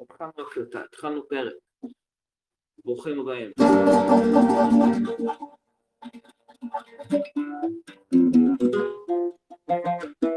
התחלנו הקלטה, התחלנו פרק. ברוכים הבאים. אז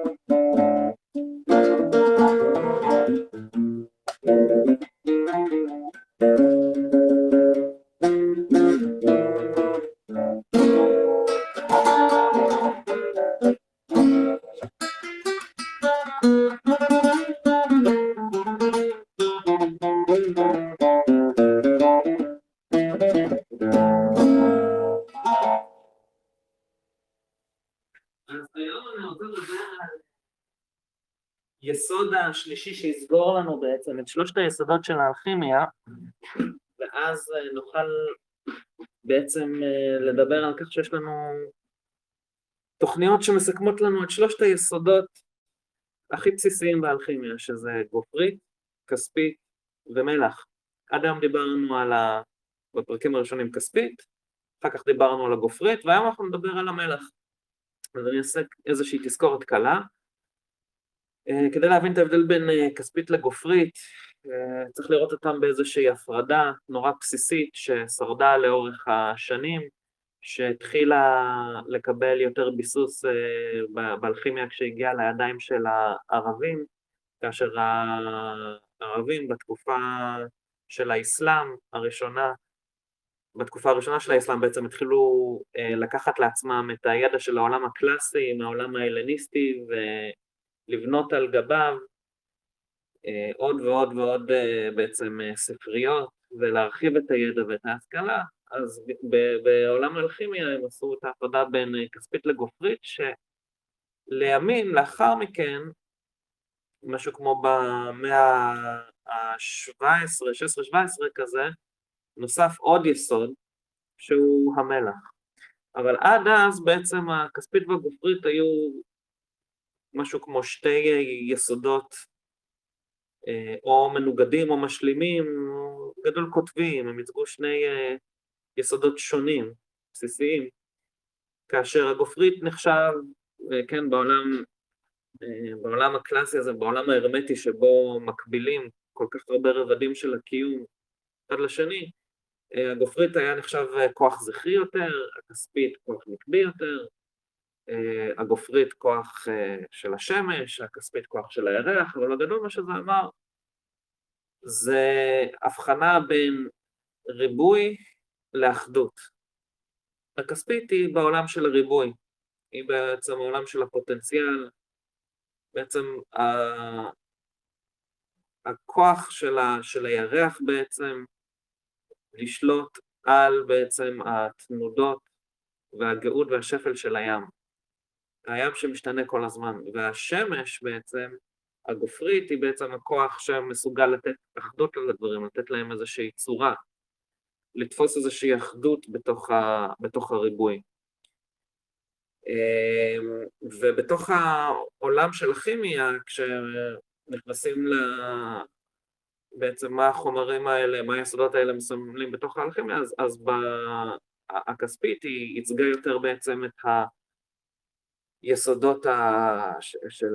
השלישי שיסגור לנו בעצם את שלושת היסודות של האלכימיה, ואז אה, נוכל בעצם אה, לדבר על כך שיש לנו תוכניות שמסכמות לנו את שלושת היסודות הכי בסיסיים באלכימיה, שזה גופרית, כספית ומלח. עד היום דיברנו על ה... בפרקים הראשונים כספית, אחר כך דיברנו על הגופרית, והיום אנחנו נדבר על המלח. אז אני אעשה איזושהי תזכורת קלה. אה, כדי להבין את ההבדל בין אה, כספית לגופרית, אה, צריך לראות אותם באיזושהי הפרדה נורא בסיסית ששרדה לאורך השנים, שהתחילה לקבל יותר ביסוס באלכימיה כשהגיעה לידיים של הערבים, כאשר הערבים בתקופה של האסלאם הראשונה בתקופה הראשונה של האסלאם בעצם התחילו לקחת לעצמם את הידע של העולם הקלאסי מהעולם ההלניסטי ולבנות על גביו אה, עוד ועוד ועוד אה, בעצם אה, ספריות ולהרחיב את הידע ואת ההשכלה, אז בעולם האלכימיה הם עשו את ההפרדה בין כספית לגופרית שלימים לאחר מכן משהו כמו במאה ה-17, 16-17 כזה, נוסף עוד יסוד שהוא המלח. אבל עד אז בעצם הכספית והגופרית היו משהו כמו שתי יסודות אה, או מנוגדים או משלימים, גדול כותבים, הם ייצגו שני אה, יסודות שונים, בסיסיים, כאשר הגופרית נחשב, אה, כן, בעולם, בעולם הקלאסי הזה, בעולם ההרמטי שבו מקבילים כל כך הרבה רבדים של הקיום אחד לשני, הגופרית היה נחשב כוח זכרי יותר, הכספית כוח נקבי יותר, הגופרית כוח של השמש, הכספית כוח של הירח, אבל בגדול מה שזה אמר זה הבחנה בין ריבוי לאחדות. הכספית היא בעולם של הריבוי, היא בעצם העולם של הפוטנציאל, בעצם הכוח של, ה, של הירח בעצם לשלוט על בעצם התנודות והגאות והשפל של הים. הים שמשתנה כל הזמן, והשמש בעצם, הגופרית, היא בעצם הכוח שמסוגל לתת אחדות לדברים, לתת להם איזושהי צורה, לתפוס איזושהי אחדות בתוך, ה, בתוך הריבוי. אמ, ובתוך העולם של הכימיה, כשנכנסים בעצם מה החומרים האלה, מה היסודות האלה מסמלים בתוך האלכימיה, אז, אז ב... הכספית היא ייצגה יותר בעצם את היסודות ה... של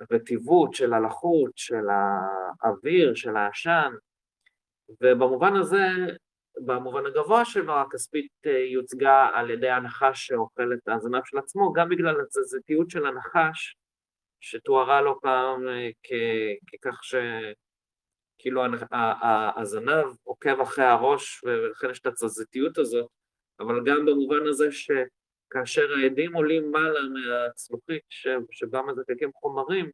הרטיבות, של הלחות, של האוויר, של העשן, ובמובן הזה, במובן הגבוה שלו, הכספית יוצגה על ידי הנחש שאוכל את הזנב של עצמו, גם בגלל התזזיתיות של הנחש, שתוארה לא פעם ככך ש... כאילו הזנב עוקב אחרי הראש ולכן יש את התזזיתיות הזאת, אבל גם במובן הזה שכאשר העדים עולים מעלה מהצלוחית שבה מזקקים חומרים,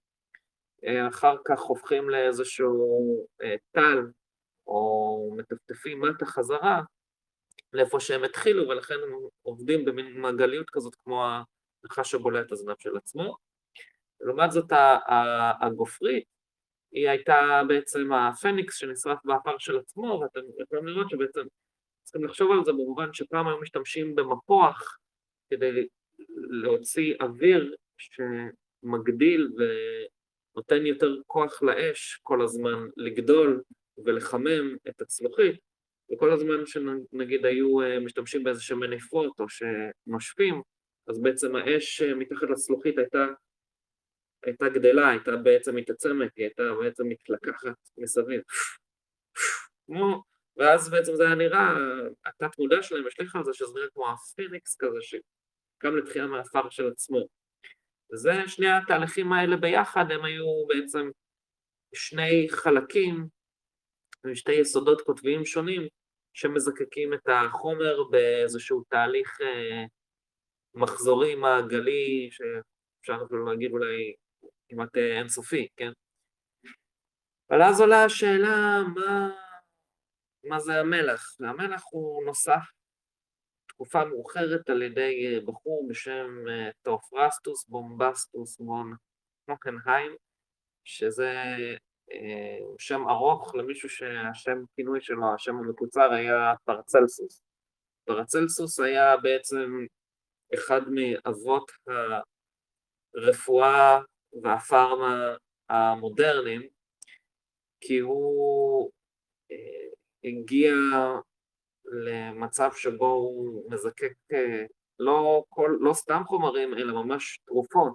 אה, אחר כך הופכים לאיזשהו אה, טל, או מטפטפים מטה חזרה לאיפה שהם התחילו ולכן הם עובדים במין מעגליות כזאת כמו הנחש שבולע את הזנב של עצמו. לעומת זאת הגופרית היא הייתה בעצם הפניקס שנשרף באפר של עצמו, ואתם יכולים לראות שבעצם צריכים לחשוב על זה במובן שפעם היו משתמשים במפוח כדי להוציא אוויר שמגדיל ונותן יותר כוח לאש כל הזמן לגדול ולחמם את הצלוחית, וכל הזמן שנגיד היו אה, משתמשים באיזה שהם מניפות או שנושפים, אז בעצם האש מתחת לצלוחית הייתה הייתה גדלה, הייתה בעצם מתעצמת, היא הייתה בעצם מתלקחת מסביב. כמו, ואז בעצם זה היה נראה, התת מודע שלהם השליך על זה שזה נראה כמו הפיניקס כזה שקם לתחייה מהעפר של עצמו. וזה שני התהליכים האלה ביחד הם היו בעצם שני חלקים, שתי יסודות קוטביים שונים שמזקקים את החומר באיזשהו תהליך אה, מחזורי מעגלי, שאפשר אפילו להגיד אולי כמעט אה, אינסופי, כן? אבל אז עולה השאלה מה, מה זה המלח. והמלח הוא נוסף תקופה מאוחרת על ידי אה, בחור בשם אה, תאופרסטוס בומבסטוס פון הוהנהיים, שזה שם ארוך למישהו שהשם כינוי שלו, השם המקוצר היה פרצלסוס. פרצלסוס היה בעצם אחד מאבות הרפואה והפארמה המודרניים, כי הוא אה, הגיע למצב שבו הוא מזקק אה, לא, כל, לא סתם חומרים, אלא ממש תרופות,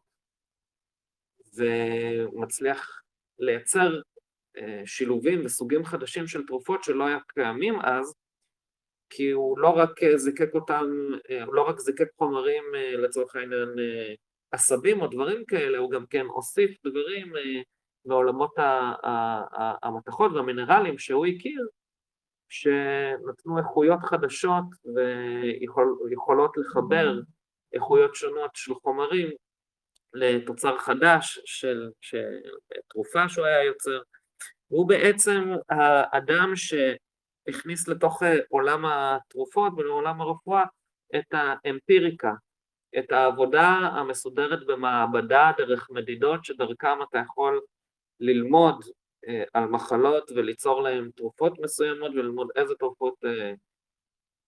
ומצליח לייצר אה, שילובים וסוגים חדשים של תרופות שלא היה קיימים אז, כי הוא לא רק זיקק אותם, הוא לא רק זיקק חומרים לצורך העניין עשבים או דברים כאלה, הוא גם כן הוסיף דברים אה, בעולמות המתכות והמינרלים שהוא הכיר, שנתנו איכויות חדשות ויכולות לחבר איכויות שונות של חומרים לתוצר חדש של, של תרופה שהוא היה יוצר. הוא בעצם האדם שהכניס לתוך עולם התרופות ולעולם הרפואה את האמפיריקה, את העבודה המסודרת במעבדה דרך מדידות שדרכם אתה יכול ללמוד על מחלות וליצור להן תרופות מסוימות וללמוד איזה תרופות אה,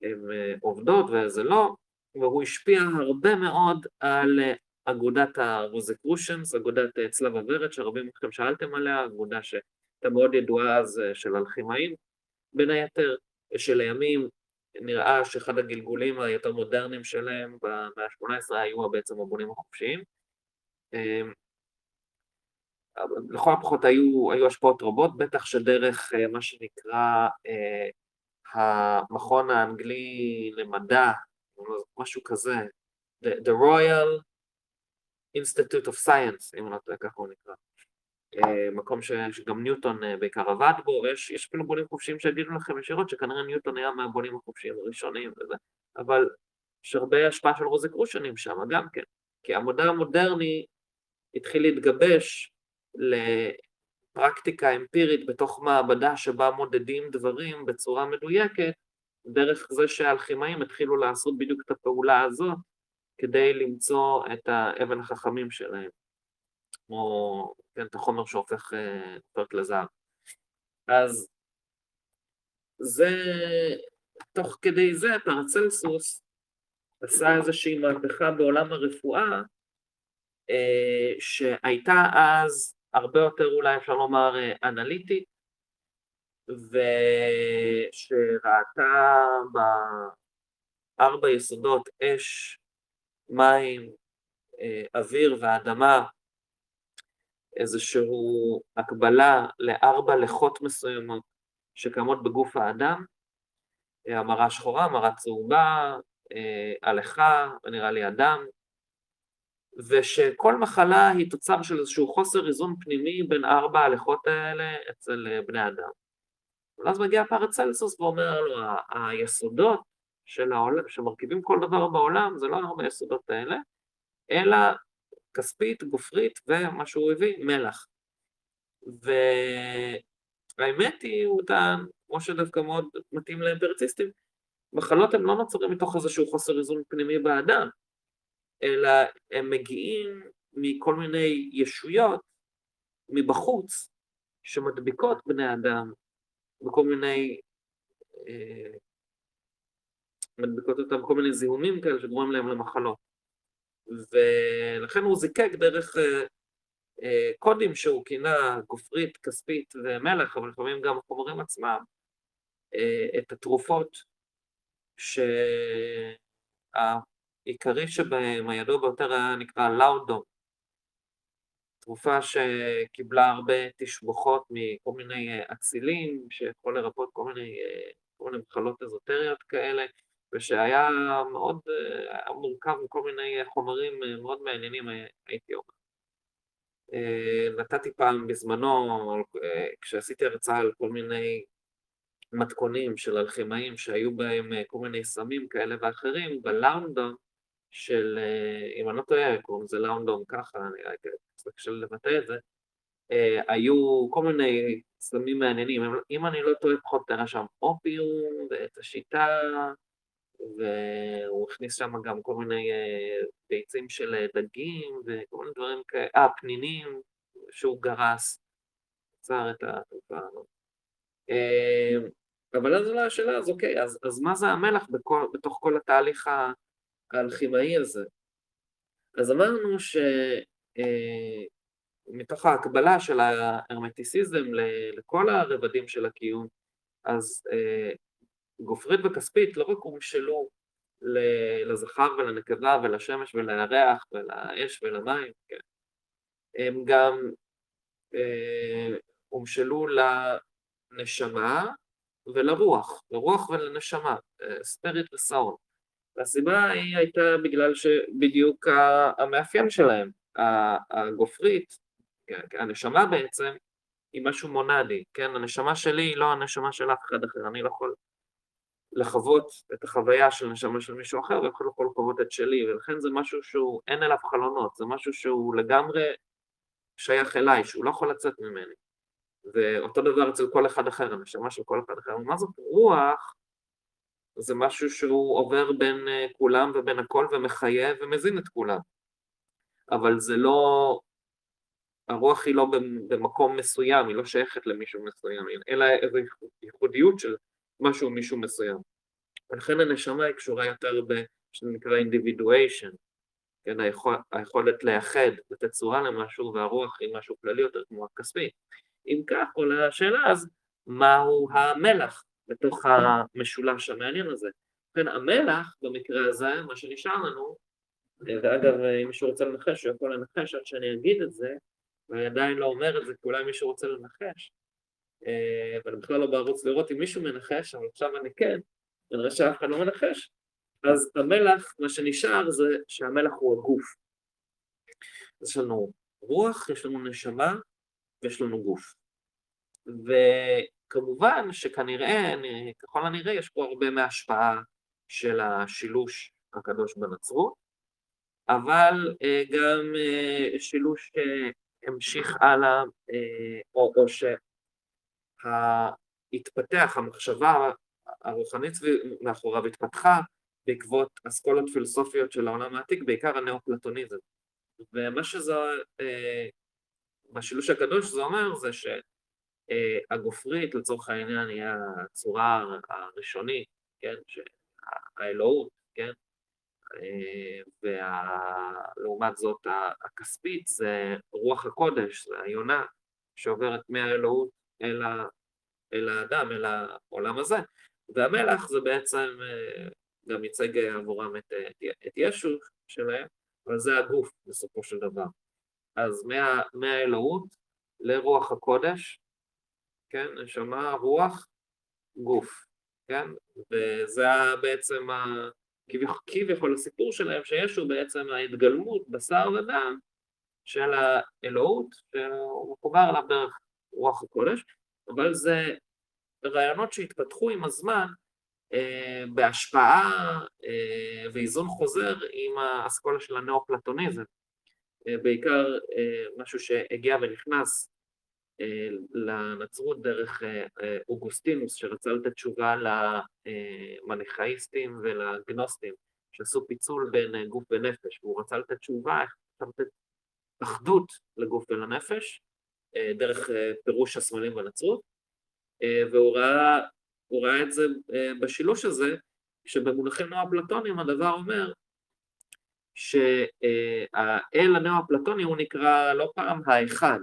הן אה, עובדות ואיזה לא, והוא השפיע הרבה מאוד על אה, אגודת הרוזקרושנס, אגודת אה, צלב הוורד שרבים מכם שאלתם עליה, אגודה שהייתה מאוד ידועה אז אה, של אלכימאים בין היתר, שלימים נראה שאחד הגלגולים היותר מודרניים שלהם במאה ה-18 היו בעצם הבונים החופשיים. לכל הפחות היו, היו השפעות רבות, בטח שדרך אה, מה שנקרא אה, המכון האנגלי למדע, משהו כזה, The, the Royal Institute of Science, אם אני לא טועה, ככה הוא נקרא. אה, מקום שגם ניוטון אה, בעיקר עבד בו, ויש אפילו בונים חופשיים שיגידו לכם ישירות שכנראה ניוטון היה מהבונים החופשיים הראשונים וזה, אבל יש הרבה השפעה של רוזקרושנים שם גם כן, כי המודל המודרני התחיל להתגבש לפרקטיקה אמפירית בתוך מעבדה שבה מודדים דברים בצורה מדויקת, דרך זה שהאלכימאים התחילו לעשות בדיוק את הפעולה הזאת כדי למצוא את האבן החכמים שלהם. כמו כן, את החומר שהופך אה, לזהב. אז זה, תוך כדי זה פרצלסוס עשה איזושהי מהפכה בעולם הרפואה אה, שהייתה אז הרבה יותר אולי אפשר לומר אה, אנליטית ושראתה בארבע יסודות אש, מים, אוויר ואדמה איזושהי הקבלה לארבע לחות מסוימות שקיימות בגוף האדם, המרה שחורה, המרה צהובה, הלכה, נראה לי אדם, ושכל מחלה היא תוצר של איזשהו חוסר איזון פנימי בין ארבע ההלכות האלה אצל בני אדם. ואז מגיע פרצלסוס ואומר לו, היסודות של העולם, שמרכיבים כל דבר בעולם, זה לא ארבע היסודות האלה, אלא כספית, גופרית, ומה שהוא הביא, מלח. והאמת היא, הוא טען, כמו שדווקא מאוד מתאים לאמפרציסטים, מחלות הן לא נוצרים מתוך איזשהו חוסר איזון פנימי באדם, אלא הם מגיעים מכל מיני ישויות מבחוץ שמדביקות בני אדם בכל מיני, אה, מדביקות אותם בכל מיני זיהומים כאלה שגורמים להם למחלות. ולכן הוא זיקק דרך אה, אה, קודים שהוא כינה גופרית, כספית ומלך, אבל לפעמים גם החומרים עצמם, אה, את התרופות שהעיקרי שבהם, הידוע ביותר היה נקרא לאודום, תרופה שקיבלה הרבה תשבוכות מכל מיני אצילים, שיכול לרפות כל מיני, כל מיני מחלות אזוטריות כאלה, ושהיה מאוד היה מורכב מכל מיני חומרים מאוד מעניינים, הייתי אומר. נתתי פעם בזמנו, כשעשיתי הרצאה על כל מיני מתכונים של אלכימאים שהיו בהם כל מיני סמים כאלה ואחרים, בלאונדון של, אם אני לא טועה, קוראים לזה לאונדון ככה, אני רק קצת קשה לבטא את זה, היו כל מיני סמים מעניינים, אם אני לא טועה פחות יותר שם אופיום ואת השיטה והוא הכניס שם גם כל מיני ביצים של דגים וכל מיני דברים כאלה, אה, פנינים שהוא גרס, יצר את התופעה הזאת. אבל אז עולה השאלה, אז אוקיי, אז, אז מה זה המלח בכל, בתוך כל התהליך האלכימאי הזה? אז אמרנו שמתוך ההקבלה של ההרמטיסיזם לכל הרבדים של הקיום, אז גופרית וכספית לא רק הומשלו לזכר ולנקבה ולשמש ולירח ולאש ולמים, כן. הם גם הומשלו לנשמה ולרוח, לרוח ולנשמה, ספיריט וסאון. והסיבה היא הייתה בגלל שבדיוק המאפיין שלהם, הגופרית, כן, הנשמה בעצם, היא משהו מונדי, כן? הנשמה שלי היא לא הנשמה של אף אחד אחר, אני לא יכול לחוות את החוויה של נשמה של מישהו אחר ואני לא יכול לחוות את שלי, ולכן זה משהו שהוא, אין אליו חלונות, זה משהו שהוא לגמרי שייך אליי, שהוא לא יכול לצאת ממני. ואותו דבר אצל כל אחד אחר, הנשמה של כל אחד אחר. מה זאת רוח? זה משהו שהוא עובר בין אה, כולם ובין הכל ומחייב ומזין את כולם. אבל זה לא, הרוח היא לא במקום מסוים, היא לא שייכת למישהו מסוים, אלא איזו ייחודיות של משהו מישהו מסוים. ולכן הנשמה היא קשורה יותר ב... שנקרא individuation, כן, היכול, היכולת לאחד, לתת צורה למשהו, והרוח היא משהו כללי יותר כמו הכספי. אם כך עולה השאלה אז מהו המלח בתוך המשולש המעניין הזה. ובכן המלח במקרה הזה, מה שנשאר לנו, ואגב אם מישהו רוצה לנחש הוא יכול לנחש עד שאני אגיד את זה, ואני עדיין לא אומר את זה כי אולי מישהו רוצה לנחש, ואני בכלל לא בערוץ לראות אם מישהו מנחש, אבל עכשיו אני כן, ונראה שאף אחד לא מנחש, אז המלח, מה שנשאר זה שהמלח הוא הגוף. יש לנו רוח, יש לנו נשמה, ויש לנו גוף. וכמובן שכנראה, ככל הנראה, יש פה הרבה מההשפעה של השילוש הקדוש בנצרות, אבל אה, גם אה, שילוש שהמשיך הלאה, אה, או, או שהתפתח, המחשבה הרוחנית מאחוריו התפתחה בעקבות אסכולות פילוסופיות של העולם העתיק, בעיקר הנאו-פלטוניזם. ומה שזה בשילוש הקדוש זה אומר זה שהגופרית לצורך העניין היא הצורה הראשונית, כן, האלוהות, כן, ולעומת זאת הכספית זה רוח הקודש, זה היונה שעוברת מהאלוהות אל, ה... אל האדם, אל העולם הזה, והמלח זה בעצם גם ייצג עבורם את, את ישו שלהם, אבל זה הגוף בסופו של דבר. אז מה, מהאלוהות לרוח הקודש, כן, נשמה, רוח, גוף, כן, וזה בעצם ה... כביכול הסיפור שלהם שישו בעצם ההתגלמות בשר ודם של האלוהות שהוא מחובר אליו דרך רוח הקודש, אבל זה רעיונות שהתפתחו עם הזמן אה, בהשפעה אה, ואיזון חוזר עם האסכולה של הנאו-פלטוניזם, אה, בעיקר אה, משהו שהגיע ונכנס לנצרות דרך אוגוסטינוס שרצה לתת תשובה למניכאיסטים ולגנוסטים שעשו פיצול בין גוף ונפש. והוא רצה לתת תשובה, רצה לתת אחדות לגוף ולנפש דרך פירוש הסמלים בנצרות. והוא ראה, ראה את זה בשילוש הזה שבמונחים נאו-אפלטונים הדבר אומר שהאל הנאו-אפלטוני הוא נקרא לא פעם האחד,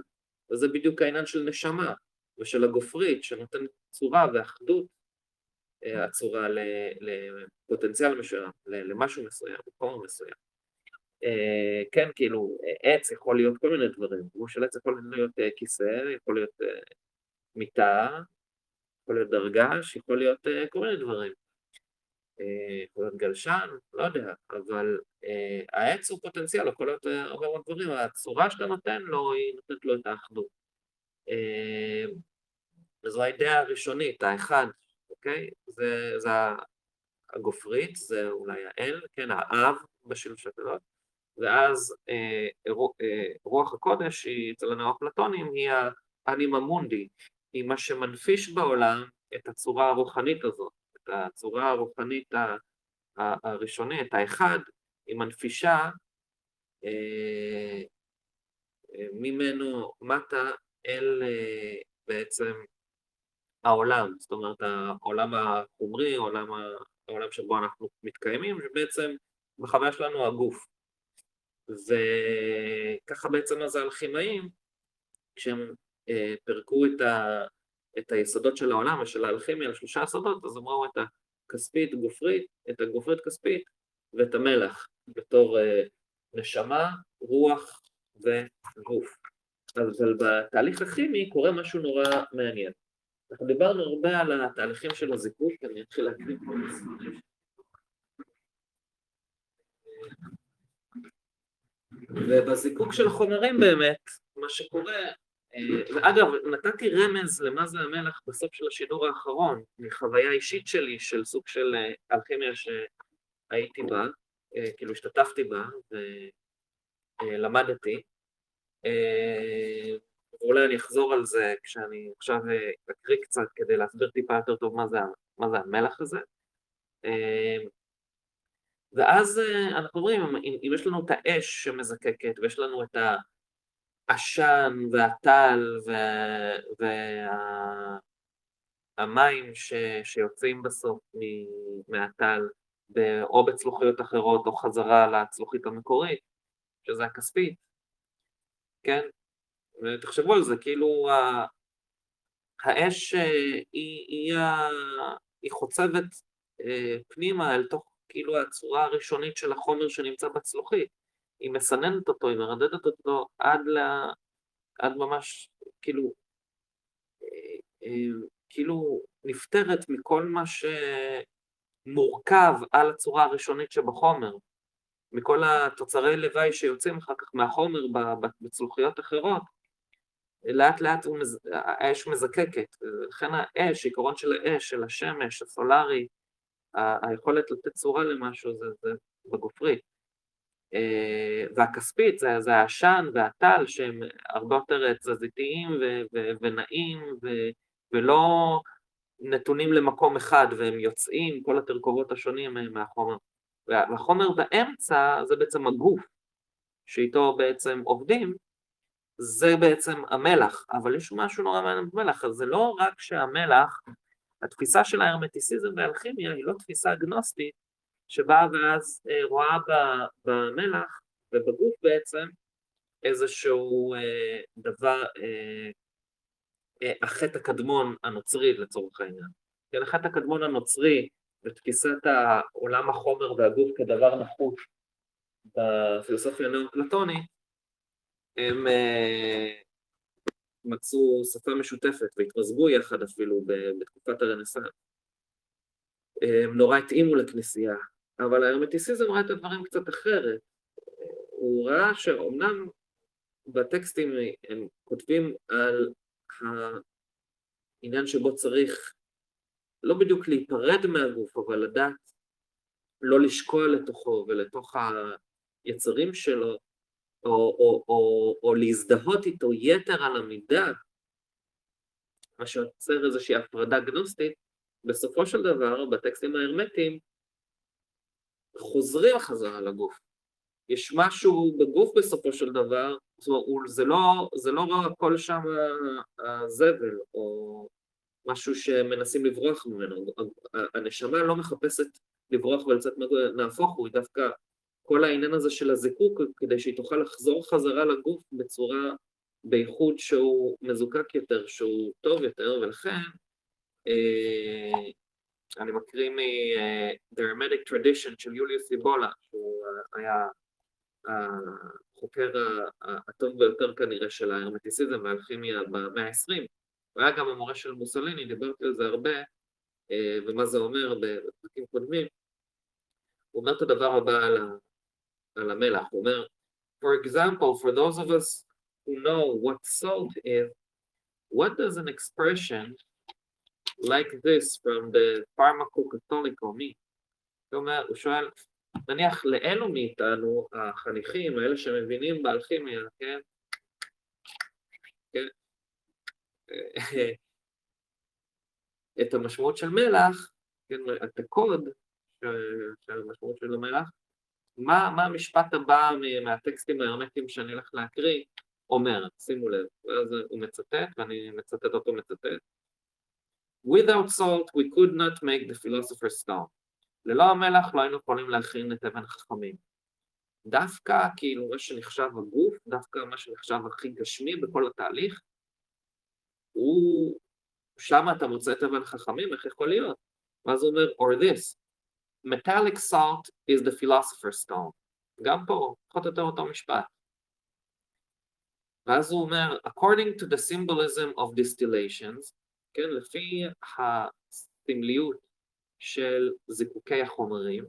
וזה בדיוק העניין של נשמה ושל הגופרית שנותן צורה ואחדות הצורה לפוטנציאל מסוים, למשהו מסוים, לחומר מסוים. אה, כן, כאילו, עץ יכול להיות כל מיני דברים, גוש של עץ יכול להיות אה, כיסא, יכול להיות אה, מיטה, יכול להיות דרגש, יכול להיות אה, כל מיני דברים. אה, יכול להיות גלשן, לא יודע, אבל אה, העץ הוא פוטנציאל, יכול להיות אה, הרבה מאוד דברים, הצורה שאתה נותן לו היא נותנת לו את האחדות. אה, זו האידאה הראשונית, האחד, אוקיי? זה, זה הגופרית, זה אולי האל, כן, האב בשילוב של הקדוש, ואז אה, אה, רוח הקודש, היא אצל הנאו-אפלטונים, היא האנימה מונדי, היא מה שמנפיש בעולם את הצורה הרוחנית הזאת, את הצורה הרוחנית הראשונית, האחד, היא מנפישה אה, ממנו מטה אל בעצם העולם, זאת אומרת העולם החומרי, העולם, העולם שבו אנחנו מתקיימים, שבעצם בחוויה שלנו הגוף. וככה בעצם אז האלכימאים, כשהם אה, פירקו את, ה, את היסודות של העולם ושל האלכימיה לשלושה יסודות, אז אמרו את הכספית גופרית, את הגופרית כספית ואת המלח בתור אה, נשמה, רוח וגוף. אבל בתהליך הכימי קורה משהו נורא מעניין. אנחנו דיברנו הרבה על התהליכים של הזיקוק, אני אתחיל להקריא פה מספרים. ובזיקוק של החומרים באמת, מה שקורה, ואגב, נתתי רמז למה זה המלח בסוף של השידור האחרון, מחוויה אישית שלי של סוג של אה, אלכימיה שהייתי בה, אה, כאילו השתתפתי בה ולמדתי. ואולי אני אחזור על זה כשאני עכשיו אקריא קצת כדי להסביר טיפה יותר טוב מה זה, מה זה המלח הזה. ואז אה, אנחנו רואים, אם, יש לנו את האש שמזקקת, ויש לנו את העשן והטל והמים ש, שיוצאים בסוף מהטל, או בצלוחיות אחרות או חזרה לצלוחית המקורית, שזה הכספית, כן? ותחשבו על זה, כאילו האש אה, היא, היא, היא חוצבת אה, פנימה אל תוך כאילו הצורה הראשונית של החומר שנמצא בצלוחית. היא מסננת אותו, היא מרדדת אותו עד, ל... עד ממש, כאילו, אה, אה, כאילו נפטרת מכל מה שמורכב על הצורה הראשונית שבחומר, מכל התוצרי לוואי שיוצאים אחר כך מהחומר בצלוחיות אחרות, לאט לאט האש מזקקת, לכן האש, עיקרון של האש, של השמש, הסולארי, היכולת לתת צורה למשהו זה, זה בגופרית. אה, והכספית זה, זה העשן והטל שהם הרבה יותר תזזיתיים ונעים ולא נתונים למקום אחד והם יוצאים, כל התרכובות השונים מהחומר. והחומר באמצע זה בעצם הגוף שאיתו בעצם עובדים, זה בעצם המלח, אבל יש משהו נורא מעניין במלח, אז זה לא רק שהמלח התפיסה של ההרמטיסיזם והאלכימיה היא לא תפיסה אגנוסטית שבאה ואז אה, רואה במלח ובגוף בעצם איזשהו אה, דבר, אה, החטא הקדמון הנוצרי לצורך העניין. כן, החטא הקדמון הנוצרי ותפיסת העולם החומר והגוף כדבר נחוש בפילוסופיה הנאו-פלטונית הם מצאו שפה משותפת והתמזגו יחד אפילו בתקופת הרנסאנס. הם נורא התאימו לכנסייה, אבל ההרמטיסיזם ראה את הדברים קצת אחרת. הוא ראה שאומנם בטקסטים הם כותבים על העניין שבו צריך לא בדיוק להיפרד מהגוף, אבל לדעת לא לשקוע לתוכו ולתוך היצרים שלו, או, או, או, או להזדהות איתו יתר על המידה, מה שיוצר איזושהי הפרדה גנוסטית, בסופו של דבר בטקסטים ההרמטיים חוזרים חזרה לגוף. יש משהו בגוף בסופו של דבר, זאת אומרת, זה לא, זה לא רק הכל שם הזבל, או משהו שמנסים לברוח ממנו. הנשמה לא מחפשת לברוח ולצאת נהפוך הוא, היא דווקא כל העניין הזה של הזיקוק, כדי שהיא תוכל לחזור חזרה לגוף בצורה, בייחוד שהוא מזוקק יותר, שהוא טוב יותר, ולכן אה, אני מקריא מ-The Hermetic Tradition של יוליוס איבולה, שהוא היה החוקר הטוב ביותר כנראה של ההרמטיסיזם והאלכימיה במאה ה-20, הוא היה גם המורה של מוסוליני, דיברתי על זה הרבה, אה, ומה זה אומר בפרקים קודמים. הוא אומר את הדבר הבא על, ה, על המלח, הוא אומר, For example, for those of us who know what salt is, what does an expression like this from the? הוא אומר, הוא שואל, נניח לאלו מאיתנו, החניכים, האלה שמבינים באלכימיה, כן? כן? את המשמעות של מלח, כן, את הקוד של המשמעות של המלח, מה, מה המשפט הבא מהטקסטים ההרמטיים שאני הולך להקריא אומר, שימו לב, ואז הוא מצטט, ואני מצטט אותו מצטט. Without salt we could not make the philosopher's stone. ללא המלח לא היינו יכולים להכין את אבן החכמים. דווקא כאילו מה שנחשב הגוף, דווקא מה שנחשב הכי גשמי בכל התהליך, הוא, שם אתה מוצא את אבן החכמים, איך יכול להיות? ואז הוא אומר, or this, metallic salt is the philosopher's stone. גם פה, פחות או יותר אותו משפט. ואז הוא אומר, according to the symbolism of distillations, כן, לפי הסמליות של זיקוקי החומרים.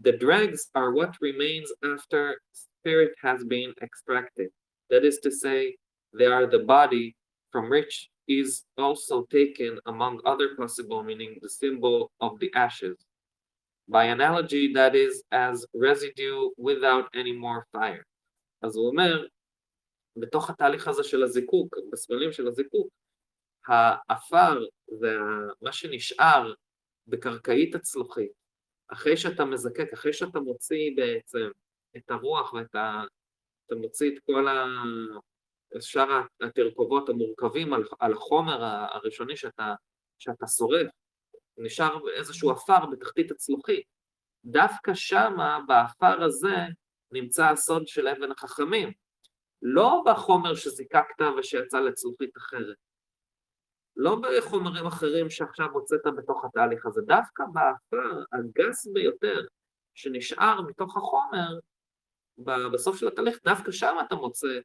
The dregs are what remains after spirit has been extracted. That is to say, they are the body from which is also taken, among other possible meaning, the symbol of the ashes. By analogy, that is as residue without any more fire. אז הוא אומר, בתוך התהליך הזה של הזיקוק, בסמלים של הזיקוק, העפר ומה שנשאר בקרקעית הצלוחית, אחרי שאתה מזקק, אחרי שאתה מוציא בעצם את הרוח ואת ה... מוציא את כל ה... שאר התרכובות המורכבים על, על החומר הראשוני שאתה, שאתה שורף, נשאר איזשהו עפר בתחתית הצלוחית. דווקא שמה, בעפר הזה, נמצא הסוד של אבן החכמים. לא בחומר שזיקקת ושיצא לצלוחית אחרת. לא בחומרים אחרים שעכשיו הוצאת בתוך התהליך הזה, דווקא באפר הגס ביותר שנשאר מתוך החומר, בסוף של התהליך, דווקא שם אתה מוצא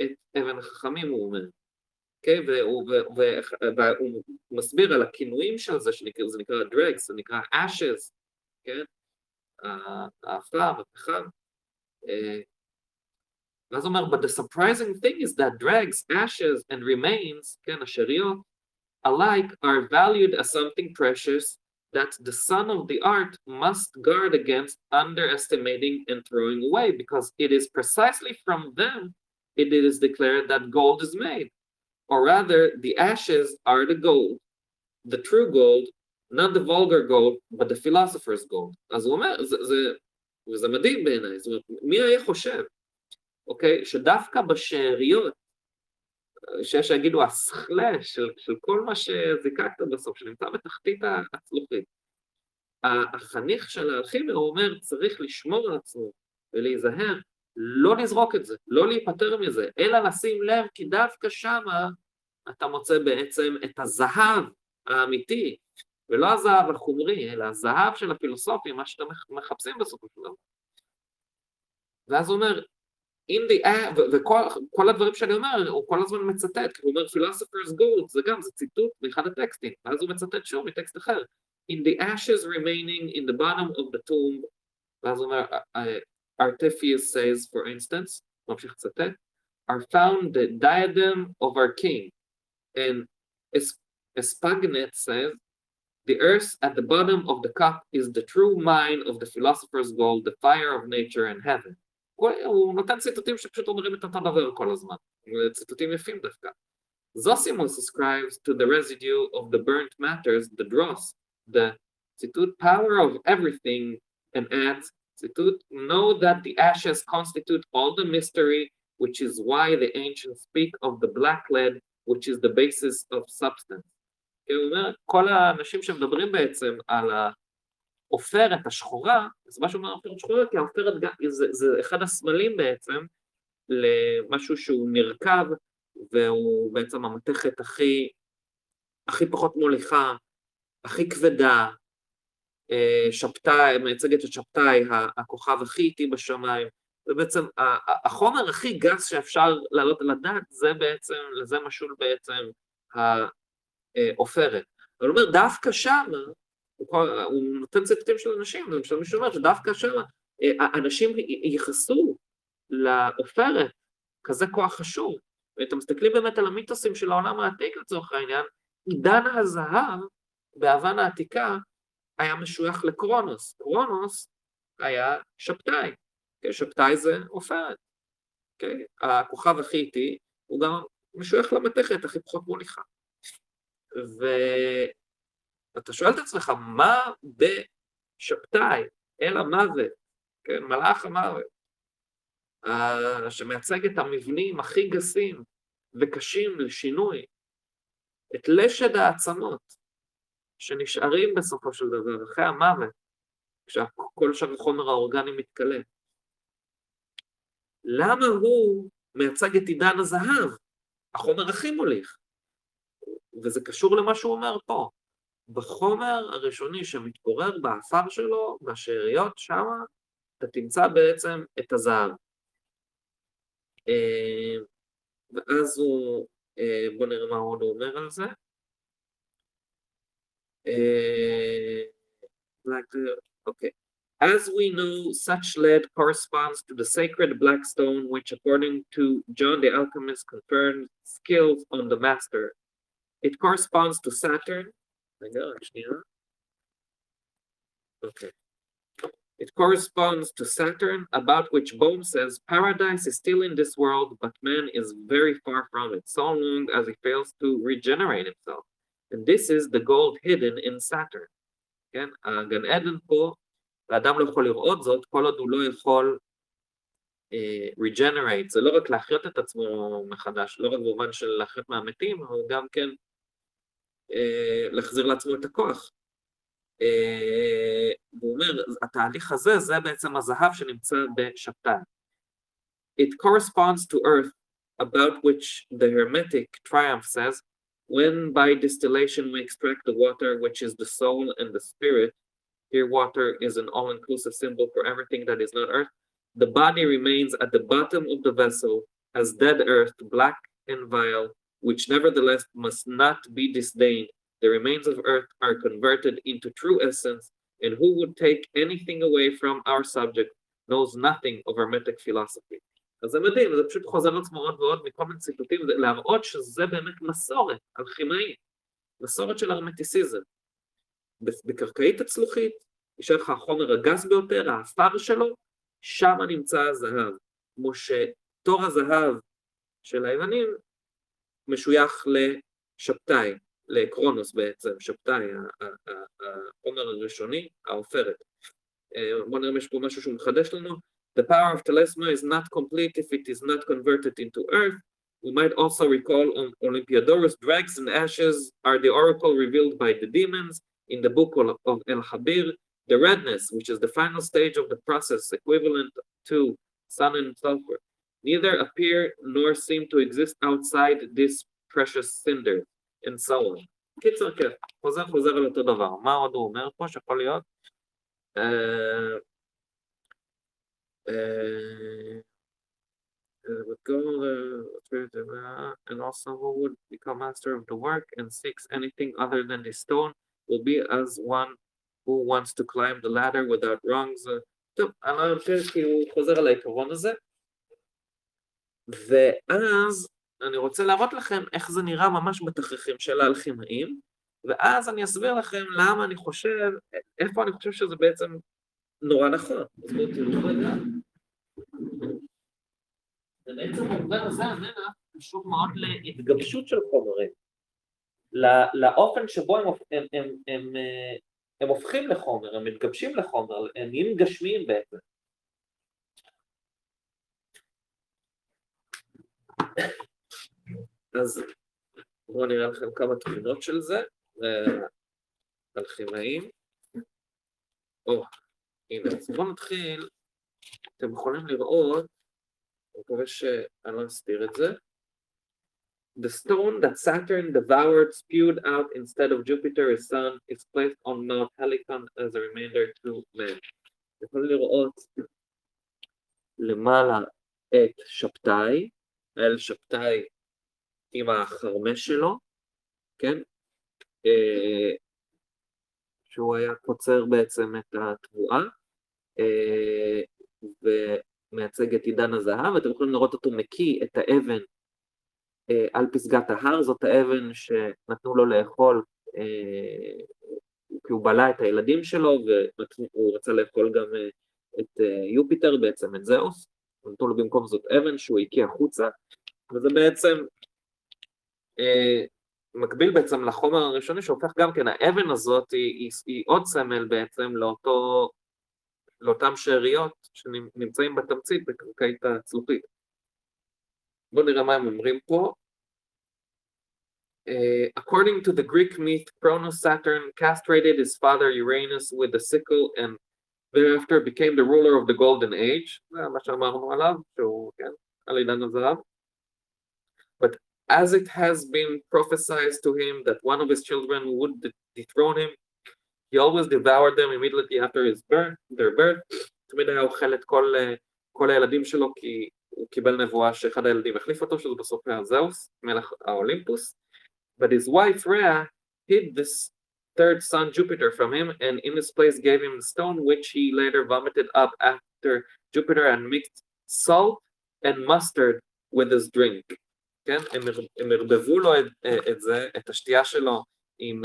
את אבן החכמים, הוא אומר. כן, והוא, והוא מסביר על הכינויים של זה, שזה נקרא דרגס, זה נקרא ashes, כן, האפר, הפחם. אה, ואז הוא אומר, but the surprising thing is that dregs, ashes and remains, כן, השאריות, alike are valued as something precious that the son of the art must guard against underestimating and throwing away, because it is precisely from them it is declared that gold is made. Or rather, the ashes are the gold, the true gold, not the vulgar gold, but the philosopher's gold. אז הוא אומר, זה, זה, וזה מדהים בעיניי, זאת אומרת, מי היה חושב, אוקיי, שדווקא בשאריות שיש שיגידו הסכלה של, של כל מה שזיקקת בסוף, שנמצא בתחתית הצלוחית. החניך של האלכימיה אומר צריך לשמור על עצמו ולהיזהר, לא לזרוק את זה, לא להיפטר מזה, אלא לשים לב כי דווקא שמה אתה מוצא בעצם את הזהב האמיתי, ולא הזהב החומרי, אלא הזהב של הפילוסופיה, מה שאתם מחפשים בסופו של דבר. ואז הוא אומר, in the וכל הדברים שאני אומר, הוא כל הזמן מצטט, הוא אומר philosopher's gold, זה גם, זה ציטוט מאחד הטקסטים, ואז הוא מצטט שוב מטקסט אחר, in the ashes remaining in the bottom of the tomb, ואז הוא אומר, Artephius says, for instance, ממשיך לצטט, are found the diadem of our king, and Espagnet says, the earth at the bottom of the cup is the true mine of the philosopher's gold, the fire of nature and heaven. הוא נותן ציטוטים שפשוט אומרים את אותו דבר כל הזמן, ציטוטים יפים דווקא. Zosimus ascribes to the residue of the burnt matters, the dross, the ציטוט power of everything, and adds, ציטוט, know that the ashes constitute all the mystery, which is why the ancients speak of the black lead, which is the basis of substance. הוא אומר, כל האנשים שמדברים בעצם על העופרת השחורה, אז מה שאומר עופרת שחורה, כי העופרת זה, זה אחד הסמלים בעצם למשהו שהוא נרקב והוא בעצם המתכת הכי, הכי פחות מוליכה, הכי כבדה, אה, שבתאי, מייצגת את שבתאי, הכוכב הכי איטי בשמיים, זה בעצם החומר הכי גס שאפשר להעלות על הדעת, זה בעצם, לזה משול בעצם העופרת. אבל הוא אומר, דווקא שם, הוא נותן ציטוטים של אנשים, למשל מישהו אומר שדווקא שם אנשים ייחסו לעופרת כזה כוח חשוב. ואתם מסתכלים באמת על המיתוסים של העולם העתיק לצורך העניין, עידן הזהב באבן העתיקה היה משוייך לקרונוס. קרונוס היה שבתאי. Okay, שבתאי זה עופרת. Okay? הכוכב הכי איטי הוא גם משוייך למתכת הכי פחות מוליכה. ואתה שואל את עצמך, מה בשבתאי, אל המוות, כן, מלאך המוות, שמייצג את המבנים הכי גסים וקשים לשינוי, את לשד העצמות שנשארים בסופו של דבר אחרי המוות, כשכל שאר החומר האורגני מתכלה. למה הוא מייצג את עידן הזהב, החומר הכי מוליך? וזה קשור למה שהוא אומר פה. בחומר הראשוני שמתפורר באפר שלו, בשאריות שמה, אתה תמצא בעצם את הזהב. אה, ואז הוא, אה, בוא נראה מה עוד הוא אומר על זה. אה, okay. As we know, such lead corresponds to the sacred black stone, which, according to John the Alchemist, confirmed skills on the master. It corresponds to Saturn. Okay. It corresponds to Saturn, about which Bohm says paradise is still in this world, but man is very far from it, so long as he fails to regenerate himself. And this is the gold hidden in Saturn. כן, הגן עדן פה, האדם לא יכול לראות זאת כל עוד הוא לא יכול uh, regenerate, זה לא רק להחיות את עצמו מחדש, לא רק במובן של להחיות מהמתים, אבל גם כן uh, להחזיר לעצמו את הכוח. והוא אומר, התהליך הזה, זה בעצם הזהב שנמצא בשבתאי. It corresponds to earth, about which the Hermetic triumph says, when by distillation we extract the water, which is the soul and the spirit, here water is an all-inclusive symbol for everything that is not earth, the body remains at the bottom of the vessel as dead earth, black and vile, which nevertheless must not be disdained, the remains of earth are converted into true essence, and who would take anything away from our subject knows nothing of hermetic philosophy. אז זה מדהים, זה פשוט חוזר על עצמו עוד ועוד מכל מיני ציטוטים, להראות שזה באמת מסורת אלכימאית, מסורת של הרמטיסיזם. בקרקעית הצלוחית, יש לך החומר הגס ביותר, האפר שלו, שם נמצא הזהב. כמו שתור הזהב של היוונים משוייך לשבתאי, לקרונוס בעצם, שבתאי, החומר הראשוני, העופרת. בואו נראה אם יש פה משהו שהוא מחדש לנו. The power of Telesma is not complete if it is not converted into earth. We might also recall on Olympiodorus, drags and ashes are the oracle revealed by the demons in the book of El Habir. The redness, which is the final stage of the process equivalent to sun and sulfur, neither appear nor seem to exist outside this precious cinder. and so on. קיצר, כן, חוזר חוזר על אותו דבר. מה עוד הוא אומר פה שיכול להיות? Uh, uh, and also who would become master of the work and seeks anything other than the stone will be as one who wants to climb the ladder without wrongs. טוב, אני לא יודע כי הוא חוזר על העיקרון הזה. ואז אני רוצה להראות לכם איך זה נראה ממש בתכריכים של האלכימאים, ואז אני אסביר לכם למה אני חושב, איפה אני חושב שזה בעצם נורא נכון. אז בואו תראו רגע. ובעצם העובד הזה, המלח, קשור מאוד להתגבשות של חומרים, לאופן שבו הם, הם, הם, הם, הם הופכים לחומר, הם מתגבשים לחומר, הם נהיים גשמיים בעצם. אז בואו נראה לכם כמה תמונות של זה, אלכימאים. או, הנה, אז בואו נתחיל, אתם יכולים לראות, אני מקווה שאני לא אסתיר את זה. The stone that Saturn devoured, spewed out instead of Jupiter, his son, is placed on Mount Helicon as a reminder to man. אתם יכולים לראות למעלה את שבתאי, האל שבתאי עם החרמש שלו, כן? אה, שהוא היה קוצר בעצם את התבואה אה, ומייצג את עידן הזהב, ואתם יכולים לראות אותו מקיא את האבן אה, על פסגת ההר, זאת האבן שנתנו לו לאכול כי הוא בלע את הילדים שלו והוא רצה לאכול גם את יופיטר בעצם, את זהוס, נתנו לו במקום זאת אבן שהוא הקיא החוצה, וזה בעצם מקביל בעצם לחומר הראשוני שהופך גם כן, האבן הזאת היא, היא, היא עוד סמל בעצם לאותו, לאותם שאריות שנמצאים בתמצית בקרקעית הצלוחית. בואו נראה מה הם אומרים פה. Uh, according to the Greek myth, Cronus Saturn castrated his father Uranus with a sickle and thereafter became the ruler of the golden age, זה מה שאמרנו עליו, שהוא, כן, על עידן הזהב. But as it has been prophesied to him that one of his children would dethrone him, he always devoured them immediately after his birth, their birth. תמיד היה אוכל את כל, כל הילדים שלו כי הוא קיבל נבואה שאחד הילדים החליף אותו, שזה בסוף היה זהוס, מלך האולימפוס. But his wife Rhea hid this third son Jupiter from him and in his place gave him the stone which he later vomited up after Jupiter and mixed salt and mustard with his drink. כן? הם, ערבבו לו את, את זה, את השתייה שלו עם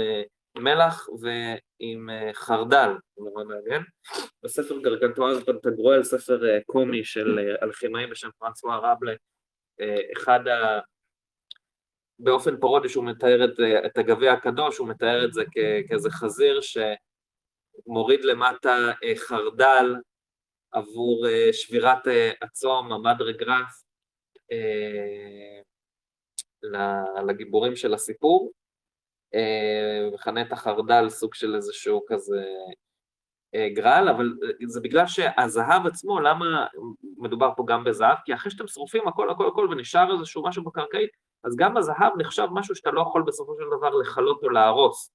מלח ועם חרדל, נורא מעניין. בספר גרגנטואר פנטגרואל, ספר קומי של אלכימאי בשם פרנסואה רבלה, אחד ה... באופן פרודי שהוא מתאר את, את הגביע הקדוש, הוא מתאר את זה כ, כאיזה חזיר שמוריד למטה חרדל עבור שבירת הצום, המדרי גרף, לגיבורים של הסיפור, מכנה את החרדל סוג של איזשהו כזה גרל, אבל זה בגלל שהזהב עצמו, למה מדובר פה גם בזהב? כי אחרי שאתם שרופים הכל הכל הכל ונשאר איזשהו משהו בקרקעית, אז גם הזהב נחשב משהו שאתה לא יכול בסופו של דבר לכלות או להרוס.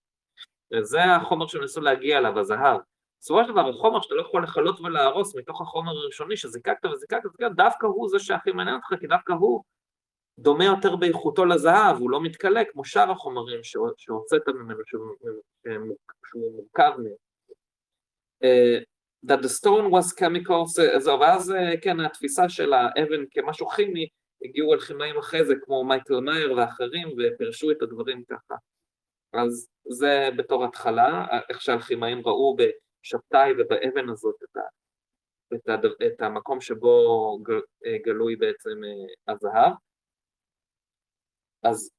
וזה החומר שניסו להגיע אליו, הזהב. בסופו של דבר החומר שאתה לא יכול לכלות ולהרוס מתוך החומר הראשוני שזיקקת וזיקקת דווקא הוא זה שהכי מעניין אותך, כי דווקא הוא דומה יותר באיכותו לזהב, הוא לא מתכלה כמו שאר החומרים שהוצאת ממנו, שהוא מורכב מהם. Uh, that the stone was chemical, זהו, ואז כן, התפיסה של האבן כמשהו כימי, הגיעו אלכימאים אחרי זה, כמו מייקל מאייר ואחרים, ופרשו את הדברים ככה. אז זה בתור התחלה, איך שהאלכימאים ראו בשבתאי ובאבן הזאת את, ה, את, ה, את המקום שבו גלוי בעצם הזהב. אז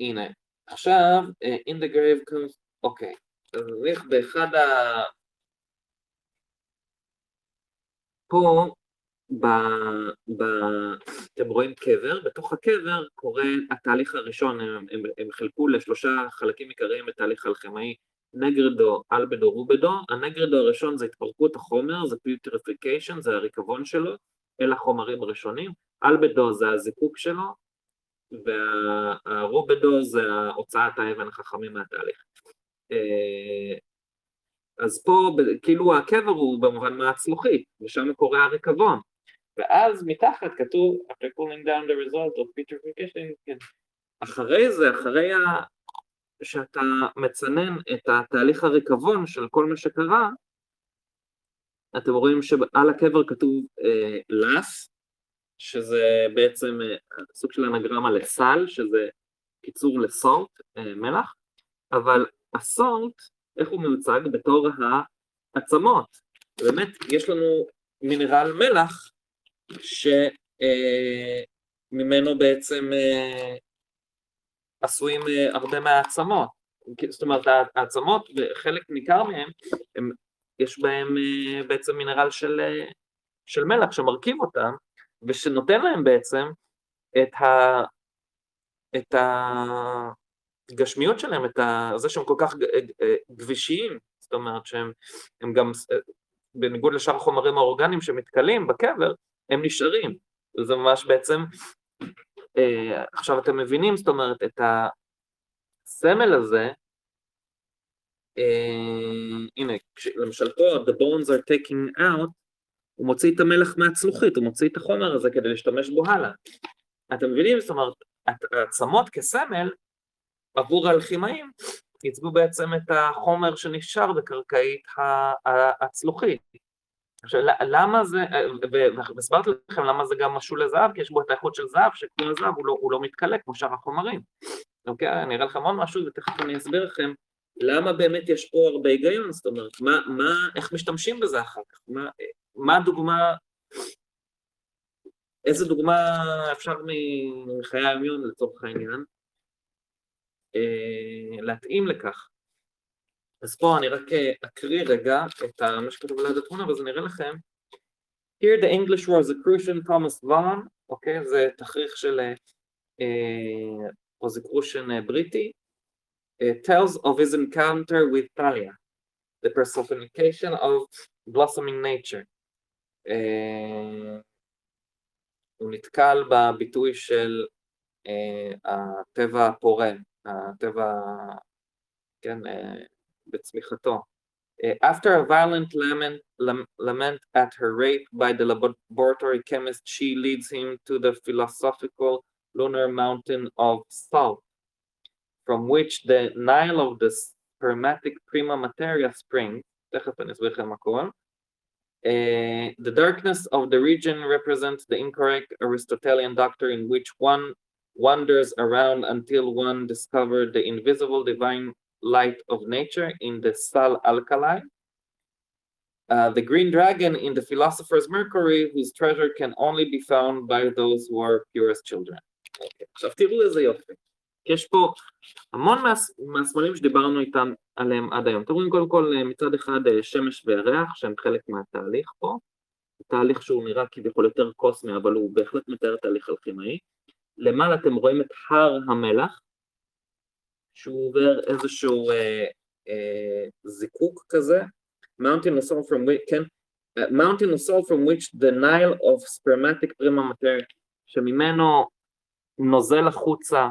הנה, עכשיו, in the grave comes, אוקיי, אז נניח באחד ה... פה, ב... ב... אתם רואים קבר, בתוך הקבר קורה התהליך הראשון, הם, הם, הם חילקו לשלושה חלקים עיקריים את תהליך אלכימאי, ניגרדו, אלבדו, רובדו, הניגרדו הראשון זה התפרקות החומר, זה putrefaction, זה הריקבון שלו, אלה החומרים הראשונים, אלבדו זה הזיקוק שלו, והרובדו זה הוצאת האבן החכמים מהתהליך. אז פה כאילו הקבר הוא במובן מהצלוחית, ושם קורה הריקבון. ואז מתחת כתוב, after pulling down the result of putrefaction, כן. אחרי זה, אחרי ה... שאתה מצנן את התהליך הריקבון של כל מה שקרה, אתם רואים שעל הקבר כתוב אה, לס, שזה בעצם אה, סוג של אנגרמה לסל, שזה קיצור לסולט, אה, מלח, אבל הסולט, איך הוא מיוצג? בתור העצמות. באמת, יש לנו מינרל מלח שממנו אה, בעצם עשויים הרבה מהעצמות. זאת אומרת, העצמות, וחלק ניכר מהם, הם, יש בהם בעצם מינרל של, של מלח שמרכיב אותם, ושנותן להם בעצם את, ה, את הגשמיות שלהם, את זה שהם כל כך גבישיים, זאת אומרת שהם גם, בניגוד לשאר החומרים האורגניים שמתכלים בקבר, הם נשארים, וזה ממש בעצם, אה, עכשיו אתם מבינים, זאת אומרת, את הסמל הזה, הנה, למשל פה, the bones are taking out, הוא מוציא את המלח מהצלוחית, הוא מוציא את החומר הזה כדי להשתמש בו הלאה. אתם מבינים? זאת אומרת, העצמות כסמל עבור האלכימאים ייצגו בעצם את החומר שנשאר בקרקעית הצלוחית. עכשיו למה זה, והסברתי לכם למה זה גם משול לזהב, כי יש בו את האיכות של זהב, שכמו הזהב הוא לא, הוא לא מתקלק כמו שאר החומרים. אוקיי, אני אראה לכם עוד משהו ותכף אני אסביר לכם למה באמת יש פה הרבה היגיון, זאת אומרת, מה, מה, איך משתמשים בזה אחר כך, מה, מה הדוגמה, איזה דוגמה אפשר מחיי היומיון לצורך העניין להתאים לכך. אז פה אני רק אה, אקריא רגע את מה שכתוב ליד התמונה ואז אני אראה לכם. Here the English Rosicrucian Thomas Vaughan, אוקיי, זה תכריך של רוזיקרושן אה, בריטי, tells of his encounter with Thalia, the personification of blossoming nature. הוא נתקל בביטוי של הטבע הפורה, הטבע, כן, בצמיחתו. After a violent lament, lament at her rape by the laboratory chemist, she leads him to the philosophical lunar mountain of salt, from which the Nile of the spermatic prima materia springs. תכף אני אסביר לכם הכל. Uh, the darkness of the region represents the incorrect Aristotelian doctrine in which one wanders around until one discovers the invisible divine light of nature in the Sal alkali. Uh, the green dragon in the philosopher's Mercury, whose treasure can only be found by those who are purest children. Okay. עכשיו תראו איזה יופי. יש פה המון מה, מהסמלים שדיברנו איתם עליהם עד היום. אתם רואים קודם כל מצד אחד שמש וירח שהם חלק מהתהליך פה. תהליך שהוא נראה כביכול יותר קוסמי אבל הוא בהחלט מתאר תהליך אלכימאי. למעלה אתם רואים את הר המלח שהוא עובר איזשהו אה, אה, זיקוק כזה, mountain of soul from which, כן, uh, mountain of soul from which the Nile of spermatic prima materia, שממנו נוזל החוצה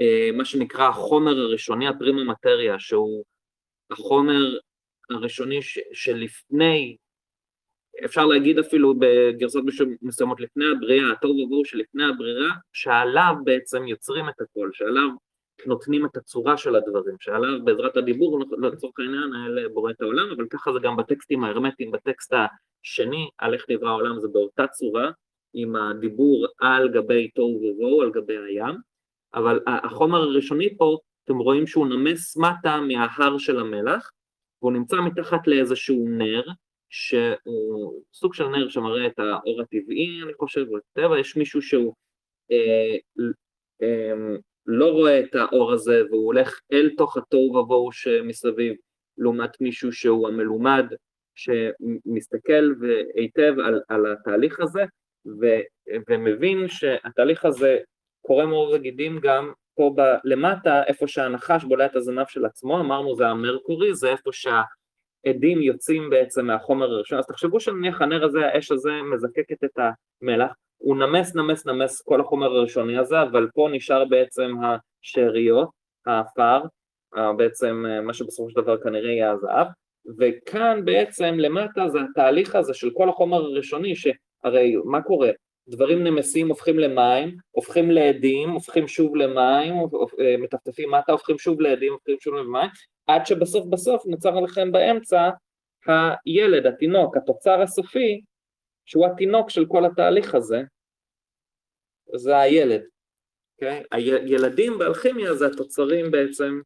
אה, מה שנקרא החומר הראשוני, הפרימה מטריה, שהוא החומר הראשוני ש, שלפני, אפשר להגיד אפילו בגרסות מסוימות לפני הבריאה, התוהו ובוהו שלפני הבריאה, שעליו בעצם יוצרים את הכל, שעליו נותנים את הצורה של הדברים, שעליו בעזרת הדיבור לצורך העניין האלה בורא את העולם, אבל ככה זה גם בטקסטים ההרמטיים, בטקסט השני, על איך נברא העולם זה באותה צורה, עם הדיבור על גבי תוהו ובוהו, על גבי הים, אבל החומר הראשוני פה, אתם רואים שהוא נמס מטה מההר של המלח, והוא נמצא מתחת לאיזשהו נר, שהוא סוג של נר שמראה את האור הטבעי, אני חושב, או את הטבע, יש מישהו שהוא אה, אה, לא רואה את האור הזה והוא הולך אל תוך התוהו ובוהו שמסביב, לעומת מישהו שהוא המלומד שמסתכל היטב על, על התהליך הזה ו, ומבין שהתהליך הזה קורה מעור וגידים גם פה ב, למטה, איפה שהנחש בולע את הזנב של עצמו, אמרנו זה המרקורי, זה איפה שהעדים יוצאים בעצם מהחומר הראשון, אז תחשבו שנניח הנר הזה, האש הזה מזקקת את המלח, הוא נמס נמס נמס כל החומר הראשוני הזה, אבל פה נשאר בעצם השאריות, האפר, בעצם אה, מה שבסופו של דבר כנראה יהיה הזהב, וכאן בעצם למטה זה התהליך הזה של כל החומר הראשוני, שהרי מה קורה? דברים נמסים הופכים למים, הופכים לעדים, הופכים שוב למים, אה, מטפטפים מטה, הופכים שוב לעדים, הופכים שוב למים, עד שבסוף בסוף נוצר לכם באמצע הילד, התינוק, התוצר הסופי, שהוא התינוק של כל התהליך הזה, זה הילד, אוקיי? Okay? הילדים באלכימיה זה התוצרים בעצם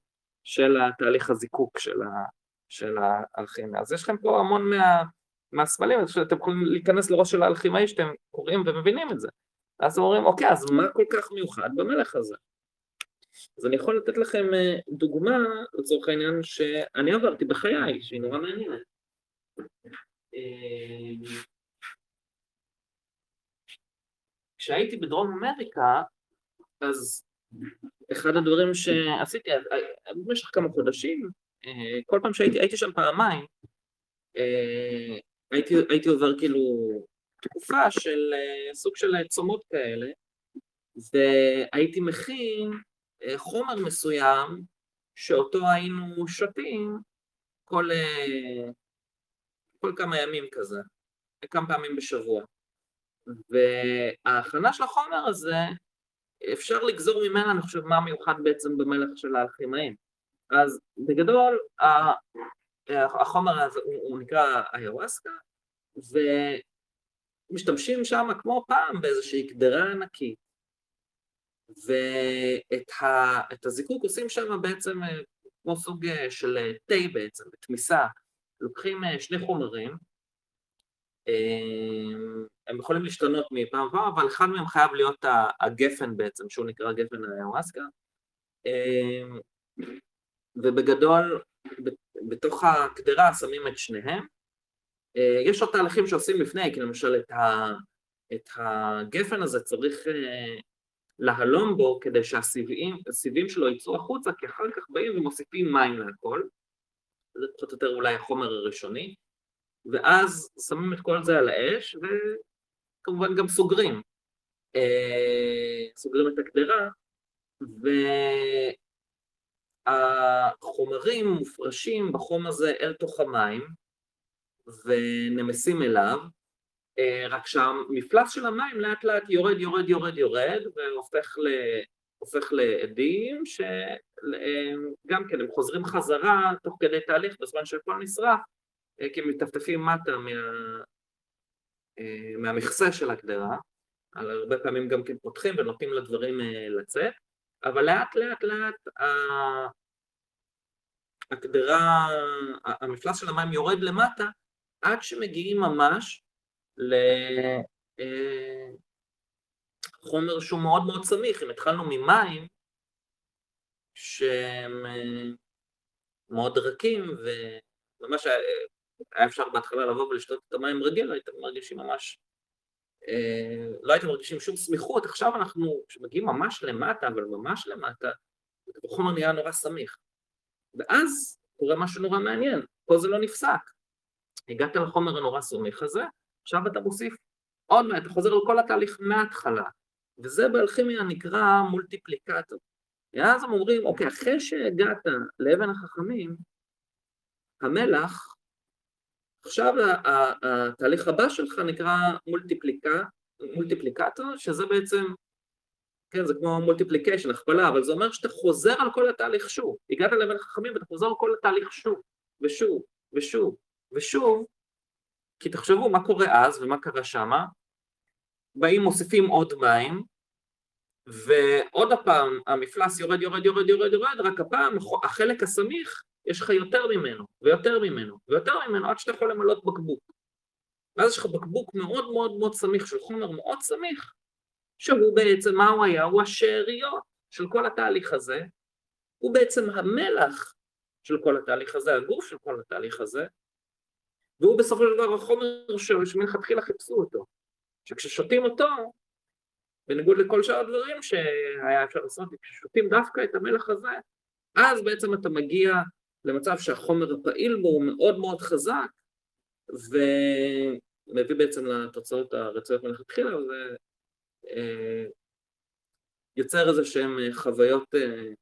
של התהליך הזיקוק של, ה, של האלכימיה. אז יש לכם פה המון מה, מהסמלים, שאתם יכולים להיכנס לראש של האלכימאי שאתם קוראים ומבינים את זה. אז אומרים, אוקיי, אז מה כל כך מיוחד במלך הזה? אז אני יכול לתת לכם אה, דוגמה, לצורך העניין, שאני עברתי בחיי, שהיא נורא מעניינת. אה, כשהייתי בדרום אמריקה, אז אחד הדברים שעשיתי במשך כמה חודשים, אה, כל פעם שהייתי, הייתי שם פעמיים, אה, הייתי, הייתי עובר כאילו תקופה של אה, סוג של צומות כאלה, והייתי מכין חומר מסוים שאותו היינו שותים כל, כל כמה ימים כזה. כמה פעמים בשבוע. וההכנה של החומר הזה, אפשר לגזור ממנה, אני חושב, מה מיוחד בעצם במלך של האלכימאים. אז בגדול, החומר הזה הוא נקרא איוואסקה, ומשתמשים שם כמו פעם באיזושהי קדרה ענקית, ואת הזיקוק עושים שם בעצם כמו סוג של תה בעצם, בתמיסה. לוקחים שני חומרים, הם יכולים להשתנות מפעם לפעם, אבל אחד מהם חייב להיות הגפן בעצם, שהוא נקרא גפן האיוואסקה. ובגדול, בתוך הקדרה שמים את שניהם. יש עוד תהליכים שעושים לפני, כי למשל את, ה, את הגפן הזה צריך להלום בו כדי שהסיבים שלו יצאו החוצה, כי אחר כך באים ומוסיפים מים להכל. זה פחות או יותר אולי החומר הראשוני. ואז שמים את כל זה על האש, וכמובן גם סוגרים. סוגרים את הקדרה, והחומרים מופרשים בחום הזה אל תוך המים, ונמסים אליו, רק שהמפלס של המים לאט לאט יורד, יורד, יורד, יורד, והופך לעדים שגם כן הם חוזרים חזרה תוך כדי תהליך בזמן שהכל נשרף כי הם מטפטפים מטה מה... מהמכסה של הקדרה, הרבה פעמים גם כן פותחים ונותנים לדברים לצאת, אבל לאט לאט לאט הקדרה, המפלס של המים יורד למטה עד שמגיעים ממש לחומר שהוא מאוד מאוד סמיך, אם התחלנו ממים שהם מאוד רכים וממש היה אפשר בהתחלה לבוא ולשתות את המים רגיל, הייתם מרגישים ממש, אה, לא הייתם מרגישים שום סמיכות, עכשיו אנחנו, כשמגיעים ממש למטה, אבל ממש למטה, החומר נהיה נורא סמיך. ואז קורה משהו נורא מעניין, פה זה לא נפסק. הגעת לחומר הנורא סמיך הזה, עכשיו אתה מוסיף עוד מעט, אתה חוזר על כל התהליך מההתחלה, וזה באלכימיה נקרא מולטיפליקטור. ואז הם אומרים, אוקיי, אחרי שהגעת לאבן החכמים, המלח עכשיו התהליך הבא שלך נקרא מולטיפליקה, מולטיפליקטור, שזה בעצם, כן, זה כמו מולטיפליקיישן, הכפלה, אבל זה אומר שאתה חוזר על כל התהליך שוב. הגעת לבן החכמים ואתה חוזר על כל התהליך שוב, ושוב, ושוב, ושוב, כי תחשבו מה קורה אז ומה קרה שמה, באים מוסיפים עוד מים, ועוד הפעם המפלס יורד, יורד, יורד, יורד, יורד, רק הפעם החלק הסמיך יש לך יותר ממנו, ויותר ממנו, ויותר ממנו, עד שאתה יכול למלות בקבוק. ואז יש לך בקבוק מאוד מאוד מאוד סמיך, של חומר מאוד סמיך, שהוא בעצם, מה הוא היה? הוא השאריות של כל התהליך הזה, הוא בעצם המלח של כל התהליך הזה, הגוף של כל התהליך הזה, והוא בסופו של דבר החומר שמלכתחילה חיפשו אותו. שכששותים אותו, בניגוד לכל שאר הדברים שהיה אפשר לעשות, כששותים דווקא את המלח הזה, אז בעצם אתה מגיע למצב שהחומר הפעיל בו הוא מאוד מאוד חזק ומביא בעצם לתוצאות הרצויות מלכתחילה וזה אה, יוצר איזה שהן חוויות אה,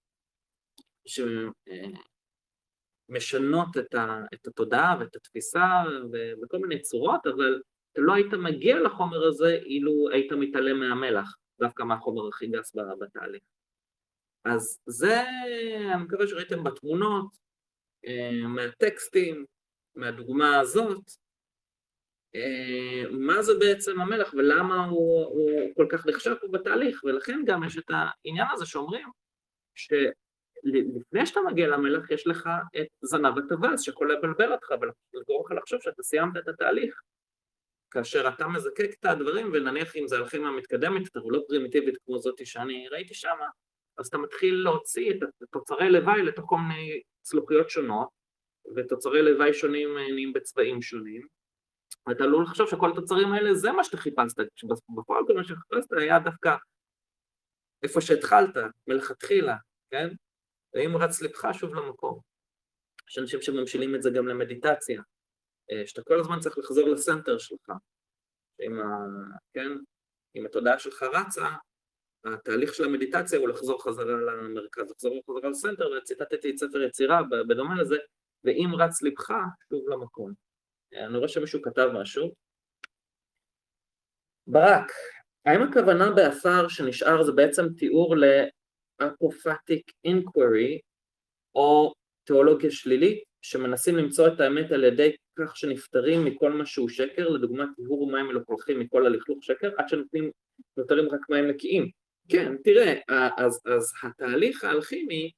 שמשנות את, ה, את התודעה ואת התפיסה בכל מיני צורות אבל אתה לא היית מגיע לחומר הזה אילו היית מתעלם מהמלח, דווקא מהחומר הכי גס בתהליך. אז זה, אני מקווה שראיתם בתמונות, אה, מהטקסטים, מהדוגמה הזאת, אה, מה זה בעצם המלך ולמה הוא, הוא כל כך נחשב פה בתהליך, ולכן גם יש את העניין הזה שאומרים שלפני שאתה מגיע למלך יש לך את זנב הטווס שיכול לבלבל אותך ולגרום לך לחשוב שאתה סיימת את התהליך. כאשר אתה מזקק את הדברים, ונניח אם זה הלכים המתקדמת יותר ולא פרימיטיבית כמו זאתי שאני ראיתי שמה, אז אתה מתחיל להוציא את תוצרי לוואי לתוך כל מיני צלוחיות שונות, ותוצרי לוואי שונים אה, נהיים בצבעים שונים, ואתה עלול לחשוב שכל התוצרים האלה זה מה שאתה חיפשת, כשבפועל כל מה שחיפשת היה דווקא איפה שהתחלת, מלכתחילה, כן? ואם רץ לבך שוב למקום. יש אנשים שממשילים את זה גם למדיטציה, אה, שאתה כל הזמן צריך לחזור לסנטר שלך, אם, ה... כן? אם התודעה שלך רצה, התהליך של המדיטציה הוא לחזור חזרה למרכז, לחזור חזרה לסנטר, וציטטתי את ספר יצירה בדומה לזה, ואם רץ לבך, שוב למקום. אני רואה שמישהו כתב משהו, ברק, האם הכוונה באפר שנשאר זה בעצם תיאור ל apophatic inquiry או תיאולוגיה שלילית שמנסים למצוא את האמת על ידי כך שנפטרים מכל מה שהוא שקר, לדוגמת טיהור מים מלוכלכים מכל הלכלוך שקר, עד שנותנים, נותרים רק מים נקיים. כן, תראה, אז, אז התהליך האלכימי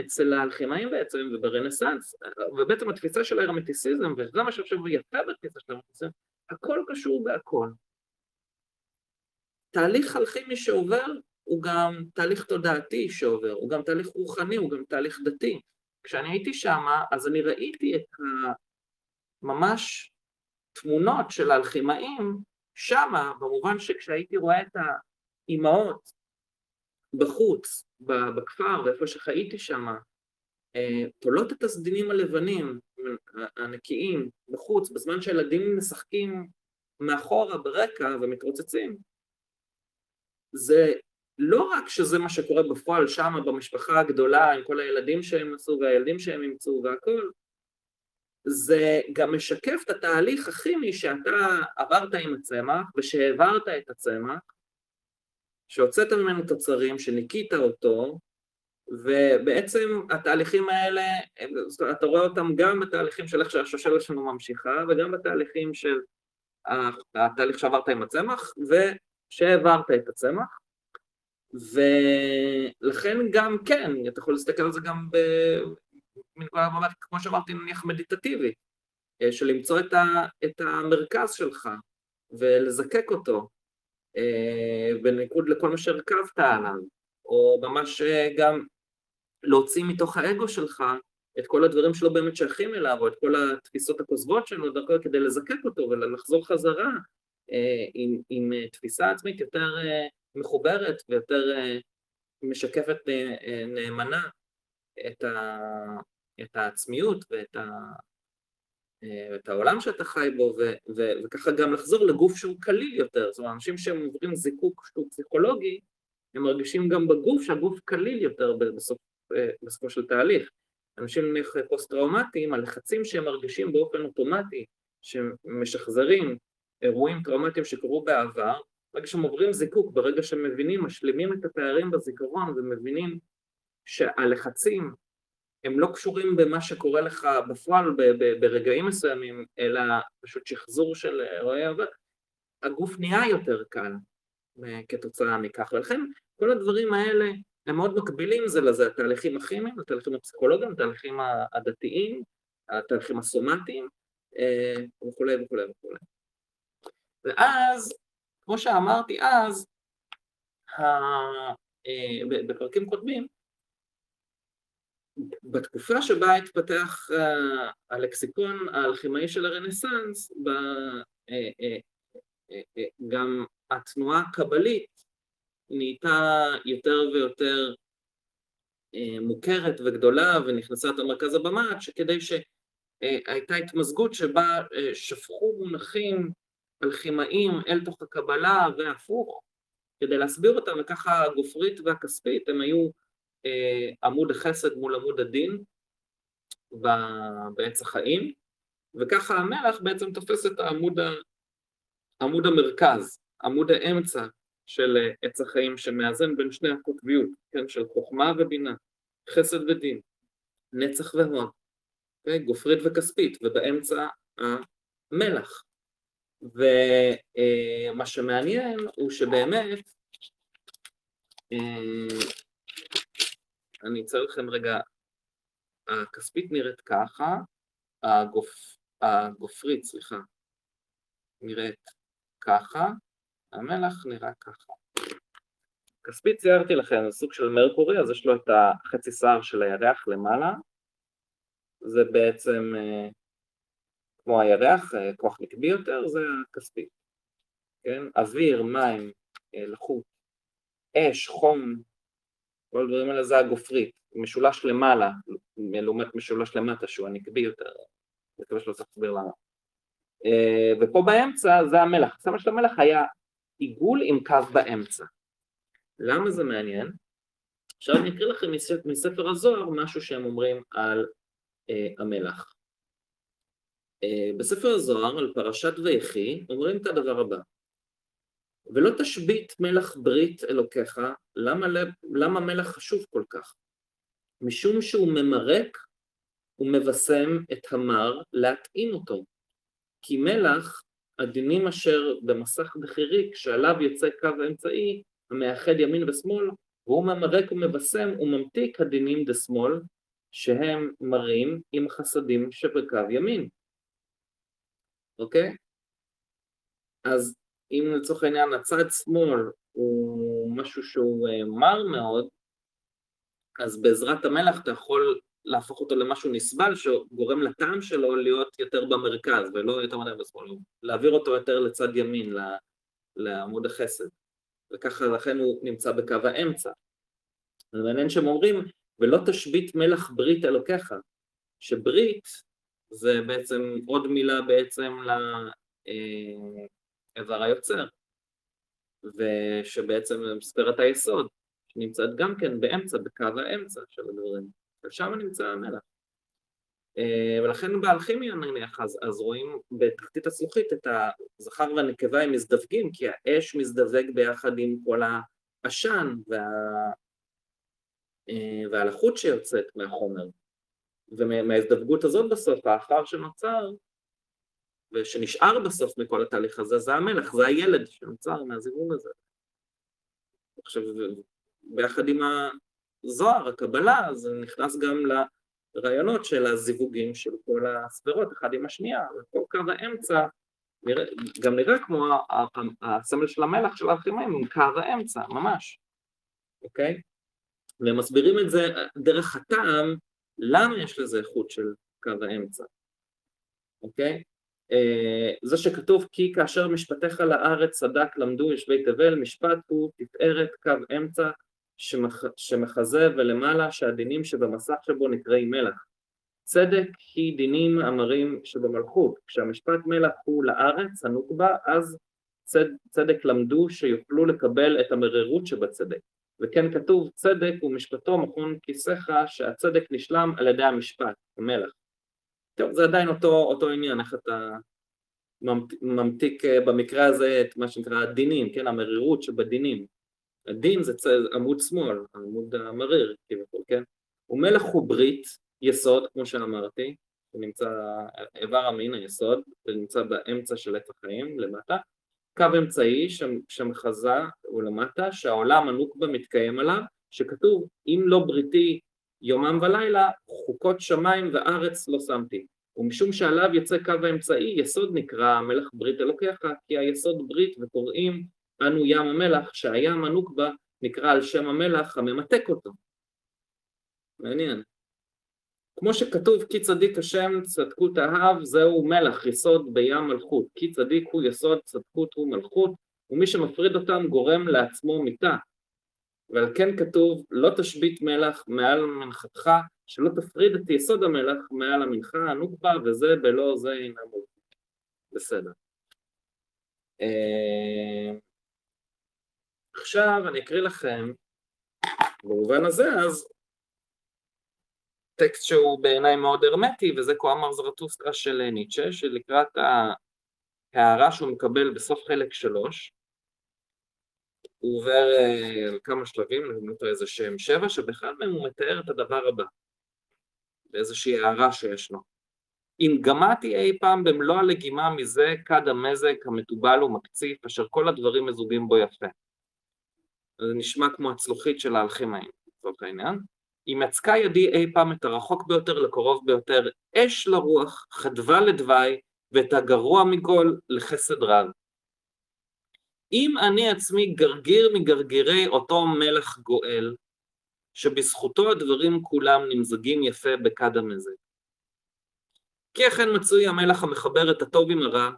אצל האלכימאים בעצם וברנסאנס, ובעצם התפיסה של ההרמטיסיזם, וזה מה שעכשיו יפה בתפיסה של ההרמטיסיזם, הכל קשור בהכל. תהליך אלכימי שעובר הוא גם תהליך תודעתי שעובר, הוא גם תהליך רוחני, הוא גם תהליך דתי. כשאני הייתי שם, אז אני ראיתי את ממש תמונות של האלכימאים שמה, במובן שכשהייתי רואה את האימהות בחוץ, בכפר ואיפה שחייתי שם, אה, תולות את הסדינים הלבנים, הנקיים, בחוץ, בזמן שהילדים משחקים מאחורה ברקע ומתרוצצים, זה לא רק שזה מה שקורה בפועל שם במשפחה הגדולה עם כל הילדים שהם עשו והילדים שהם אימצו והכל, זה גם משקף את התהליך הכימי שאתה עברת עם הצמח ושהעברת את הצמח, שהוצאת ממנו תוצרים, שניקית אותו, ובעצם התהליכים האלה, אתה רואה אותם גם בתהליכים של איך שהשושלת שלנו ממשיכה וגם בתהליכים של התהליך שעברת עם הצמח ושהעברת את הצמח. ולכן גם כן, אתה יכול להסתכל על זה גם מנקודת מבט, כמו שאמרתי, נניח מדיטטיבי, אה, של למצוא את, ה, את המרכז שלך ולזקק אותו, בניגוד לכל מה שהרכבת עליו, או ממש אה, גם להוציא מתוך האגו שלך את כל הדברים שלא באמת שייכים אליו, או את כל התפיסות הכוזבות שלו דרכו כדי לזקק אותו ולחזור חזרה עם, עם תפיסה עצמית יותר מחוברת ויותר משקפת נאמנה את, ה, את העצמיות ואת ה, את העולם שאתה חי בו, ו, ו, וככה גם לחזור לגוף שהוא קליל יותר. זאת אומרת, אנשים שהם עוברים זיקוק שהוא פסיכולוגי, הם מרגישים גם בגוף שהגוף קליל יותר בסוף, בסופו של תהליך. אנשים נניח פוסט-טראומטיים, הלחצים שהם מרגישים באופן אוטומטי, שמשחזרים אירועים טראומטיים שקרו בעבר, ברגע שהם עוברים זיקוק, ברגע שהם מבינים, משלימים את הפערים בזיכרון ומבינים שהלחצים הם לא קשורים במה שקורה לך בפועל ברגעים מסוימים, אלא פשוט שחזור של אירועי עבר, הגוף נהיה יותר קל כתוצאה מכך, ולכן כל הדברים האלה הם מאוד מקבילים זה לזה, התהליכים הכימיים, התהליכים הפסיכולוגיים, התהליכים הדתיים, התהליכים הסומטיים אה, וכולי וכולי וכולי. ואז, כמו שאמרתי אז, אה, בפרקים קודמים, בתקופה שבה התפתח uh, הלקסיקון האלכימאי של הרנסאנס, uh, uh, גם התנועה הקבלית נהייתה יותר ויותר מוכרת וגדולה ונכנסה את המרכז הבמה, שכדי שהייתה התמזגות שבה שפכו מונחים אלכימאים אל תוך הקבלה והפוך, כדי להסביר אותם, וככה הגופרית והכספית הם היו אה, עמוד החסד מול עמוד הדין בעץ החיים, וככה המלח בעצם תופס את העמוד, עמוד המרכז, עמוד האמצע של אה, עץ החיים שמאזן בין שני הקוטביות, כן, של חוכמה ובינה, חסד ודין, נצח והון, okay, גופרית וכספית, ובאמצע המלח. ומה אה, שמעניין הוא שבאמת אני אצייר לכם רגע, הכספית נראית ככה, הגופ, הגופרית, סליחה, נראית ככה, המלח נראה ככה. כספית ציירתי לכם, סוג של מרקורי, אז יש לו את החצי שיער של הירח למעלה, זה בעצם אה, כמו הירח, אה, כוח נקבי יותר, זה הכספית, כן? אוויר, מים, אה, לחות, אש, חום, כל הדברים האלה זה הגופרית, משולש למעלה, לעומת משולש למטה שהוא הנקבי יותר, אני מקווה שלא צריך להסביר למה. אה, ופה באמצע זה המלח, הסמל של המלח היה עיגול עם קו באמצע. למה זה מעניין? עכשיו אני אקריא לכם מספר הזוהר משהו שהם אומרים על אה, המלח. אה, בספר הזוהר על פרשת ויחי אומרים את הדבר הבא ולא תשבית מלח ברית אלוקיך, למה, למה מלח חשוב כל כך? משום שהוא ממרק ומבשם את המר להטעין אותו. כי מלח, הדינים אשר במסך בחיריק, שעליו יוצא קו האמצעי, המאחד ימין ושמאל, והוא ממרק ומבשם וממתיק הדינים דשמאל, שהם מרים עם חסדים שבקו ימין. אוקיי? אז אם לצורך העניין הצד שמאל הוא משהו שהוא אה, מר מאוד, אז בעזרת המלח אתה יכול להפוך אותו למשהו נסבל שגורם לטעם שלו להיות יותר במרכז ולא יותר מדי בשמאל, להעביר אותו יותר לצד ימין, לעמוד החסד, וככה לכן הוא נמצא בקו האמצע. זה מעניין שהם אומרים, ולא תשבית מלח ברית אלוקיך, שברית זה בעצם עוד מילה בעצם לאיבר אה, היוצר, ושבעצם מספרת היסוד, שנמצאת גם כן באמצע, בקו האמצע של הדברים, ושם נמצא המלח. אה, ולכן באלכימיה נניח, אז, אז רואים בתחתית הזכוכית את הזכר והנקבה הם מזדווגים, כי האש מזדווג ביחד עם כל העשן וה, אה, והלחות שיוצאת מהחומר. ומההזדווגות הזאת בסוף, האחר שנוצר ושנשאר בסוף מכל התהליך הזה, זה המלך, זה הילד שנוצר מהזיווג הזה. עכשיו, ביחד עם הזוהר, הקבלה, זה נכנס גם לרעיונות של הזיווגים של כל הספירות, אחד עם השנייה, וכל קו האמצע גם נראה כמו הסמל של המלך של הארכימאים, עם קו האמצע, ממש, אוקיי? והם מסבירים את זה דרך הטעם, למה יש לזה איכות של קו האמצע, אוקיי? אה, זה שכתוב כי כאשר משפטיך לארץ צדק למדו יושבי תבל, משפט הוא תפארת קו אמצע שמח, שמחזה ולמעלה שהדינים שבמסך שבו נקראים מלח. צדק היא דינים אמרים שבמלכות, כשהמשפט מלח הוא לארץ, הנוקבה, אז צד, צדק למדו שיוכלו לקבל את המרירות שבצדק. וכן כתוב צדק ומשפטו מכון כיסך שהצדק נשלם על ידי המשפט, המלח. טוב, זה עדיין אותו, אותו עניין, איך אתה ממתיק אה, במקרה הזה את מה שנקרא הדינים, כן, המרירות שבדינים. הדין זה צד, עמוד שמאל, עמוד המריר כביכול, כן? ומלך הוא ברית, יסוד, כמו שאמרתי, הוא נמצא, איבר המין, היסוד, זה נמצא באמצע של עץ החיים, למטה, קו אמצעי שמחזה הוא למטה, שהעולם הנוקבה מתקיים עליו, שכתוב אם לא בריתי יומם ולילה, חוקות שמיים וארץ לא שמתי. ומשום שעליו יוצא קו האמצעי, יסוד נקרא מלך ברית אלוקיך, כי היסוד ברית וקוראים אנו ים המלח, שהים הנוקבה נקרא על שם המלח הממתק אותו. מעניין. כמו שכתוב כי צדיק השם צדקות אהב זהו מלח יסוד בים מלכות כי צדיק הוא יסוד צדקות הוא מלכות ומי שמפריד אותם גורם לעצמו מיתה ועל כן כתוב לא תשבית מלח מעל מנחתך שלא תפריד את יסוד המלח מעל המנחה הנוקבה וזה בלא זה אינה מות. בסדר. אה, עכשיו אני אקריא לכם במובן הזה אז טקסט שהוא בעיניי מאוד הרמטי, וזה כה אמר זרטוסטרה של ניטשה, שלקראת ההערה שהוא מקבל בסוף חלק שלוש, הוא עובר uh, כמה שלבים, נגיד אותו איזה שם שבע, שבאחד מהם הוא מתאר את הדבר הבא, באיזושהי הערה שיש לו. אם גמעתי אי פעם במלוא הלגימה מזה כד המזג המתובל ומקציף, אשר כל הדברים מזוגים בו יפה. זה נשמע כמו הצלוחית של האלכימאים, לצורך העניין. אם יצקה ידי אי פעם את הרחוק ביותר לקרוב ביותר, אש לרוח, חדווה לדווי, ואת הגרוע מכל לחסד רב. אם אני עצמי גרגיר מגרגירי אותו מלך גואל, שבזכותו הדברים כולם נמזגים יפה בכד המזג. כי אכן מצוי המלך המחבר את הטוב עם הרע,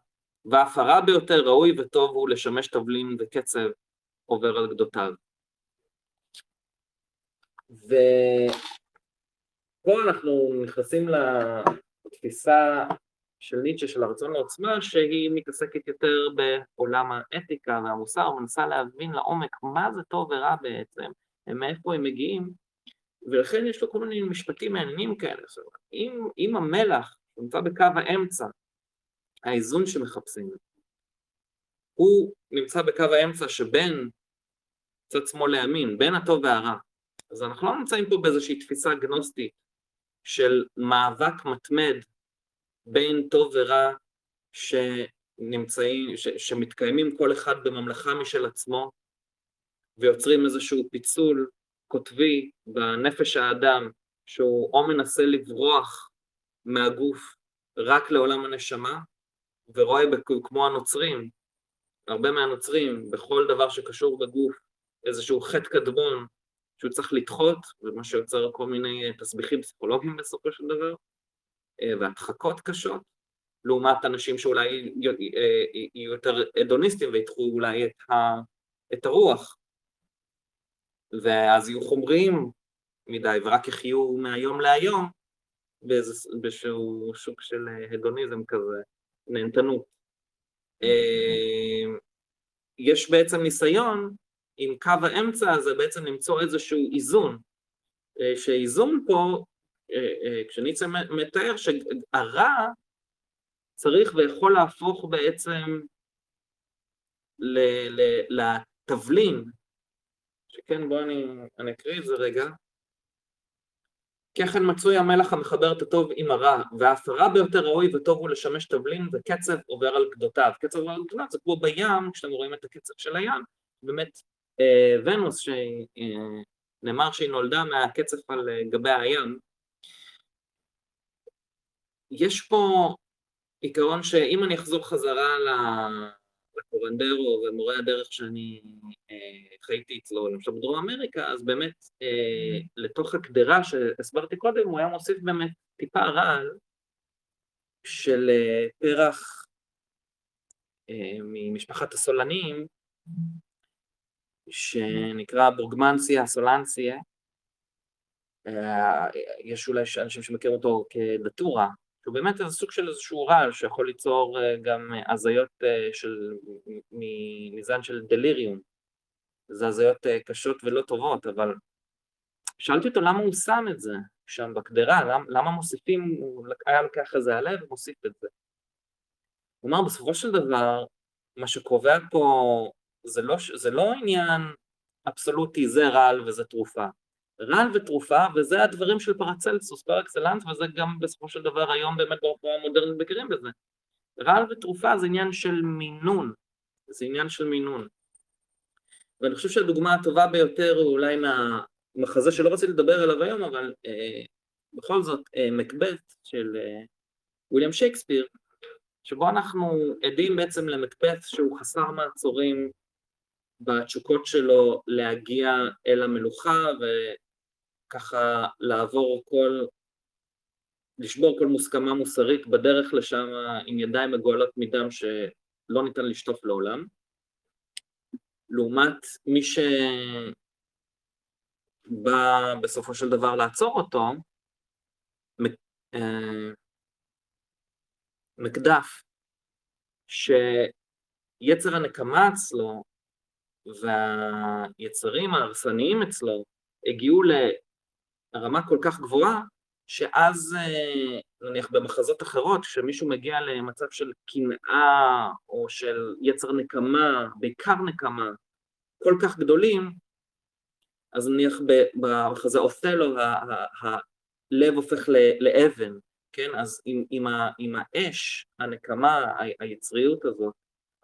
ואף הרע ביותר ראוי וטוב הוא לשמש תבלין וקצב עובר על גדותיו. ופה אנחנו נכנסים לתפיסה של ניטשה של הרצון לעוצמה, שהיא מתעסקת יותר בעולם האתיקה והמוסר, ומנסה להבין לעומק מה זה טוב ורע בעצם, ומאיפה הם מגיעים, ולכן יש לו כל מיני משפטים מעניינים כאלה. עכשיו, אם, אם המלח נמצא בקו האמצע, האיזון שמחפשים, הוא נמצא בקו האמצע שבין צד שמאל לימין, בין הטוב והרע. אז אנחנו לא נמצאים פה באיזושהי תפיסה גנוסטית של מאבק מתמד בין טוב ורע שנמצאים, ש, שמתקיימים כל אחד בממלכה משל עצמו ויוצרים איזשהו פיצול קוטבי בנפש האדם שהוא או מנסה לברוח מהגוף רק לעולם הנשמה ורואה כמו הנוצרים, הרבה מהנוצרים בכל דבר שקשור בגוף איזשהו חטא קדמון שהוא צריך לדחות, ומה שיוצר כל מיני תסביכים פסיכולוגיים בסופו של דבר, אה, והדחקות קשות, לעומת אנשים שאולי יהיו יותר הדוניסטים וידחו אולי את, ה, את הרוח, ואז יהיו חומריים מדי ורק יחיו מהיום להיום באיזשהו שוק של הדוניזם כזה, נהנתנות. אה, יש בעצם ניסיון עם קו האמצע הזה בעצם למצוא איזשהו איזון, אה, שאיזון פה, אה, כשניצה מתאר שהרע צריך ויכול להפוך בעצם לתבלין, שכן בואו אני, אני אקריא את זה רגע, ככן מצוי המלח המחבר את הטוב עם הרע, ואף הרע ביותר ראוי וטוב הוא לשמש תבלין וקצב עובר על גדותיו. קצב עובר על גדותיו זה כמו בים, כשאתם רואים את הקצב של הים, באמת אה, ונוס שנאמר אה, שהיא נולדה מהקצב על אה, גבי הים. יש פה עיקרון שאם אני אחזור חזרה לקורנדרו ומורה הדרך שאני אה, חייתי אצלו, למשל בדרום אמריקה, אז באמת אה, לתוך הקדרה שהסברתי קודם, הוא היה מוסיף באמת טיפה רעל של אה, פרח ממשפחת הסולנים, שנקרא בורגמנסיה סולנסיה, אה, יש אולי אנשים שמכירים אותו כדטורה, שהוא באמת איזה סוג של איזשהו רעל שיכול ליצור אה, גם הזיות אה, של, מזן של דליריום. זה הזיות אה, קשות ולא טובות, אבל שאלתי אותו למה הוא שם את זה שם בקדרה, למה, למה מוסיפים, הוא היה לוקח איזה הלב ומוסיף את זה. הוא אמר, בסופו של דבר, מה שקובע פה זה לא, זה לא עניין אבסולוטי, זה רעל וזה תרופה. רעל ותרופה, וזה הדברים של פרצלסוס פר אקסלנס, וזה גם בסופו של דבר היום באמת ברפואה המודרנית מכירים בזה. רעל ותרופה זה עניין של מינון, זה עניין של מינון. ואני חושב שהדוגמה הטובה ביותר הוא אולי מהמחזה שלא רציתי לדבר עליו היום, אבל אה, בכל זאת, אה, מקבט של אה, וויליאם שייקספיר, שבו אנחנו עדים בעצם למקבט שהוא חסר מעצורים בתשוקות שלו להגיע אל המלוכה ככה לעבור כל, לשבור כל מוסכמה מוסרית בדרך לשם עם ידיים מגואלות מדם שלא ניתן לשטוף לעולם. לעומת מי שבא בסופו של דבר לעצור אותו, אה, מקדף, שיצר הנקמה אצלו והיצרים ההרסניים אצלו הגיעו רמה כל כך גבוהה, שאז אה, נניח במחזות אחרות, כשמישהו מגיע למצב של קנאה או של יצר נקמה, בעיקר נקמה, כל כך גדולים, אז נניח במחזה אותלו הלב הופך לאבן, כן? אז עם, עם, ה, עם האש, הנקמה, היצריות הזאת,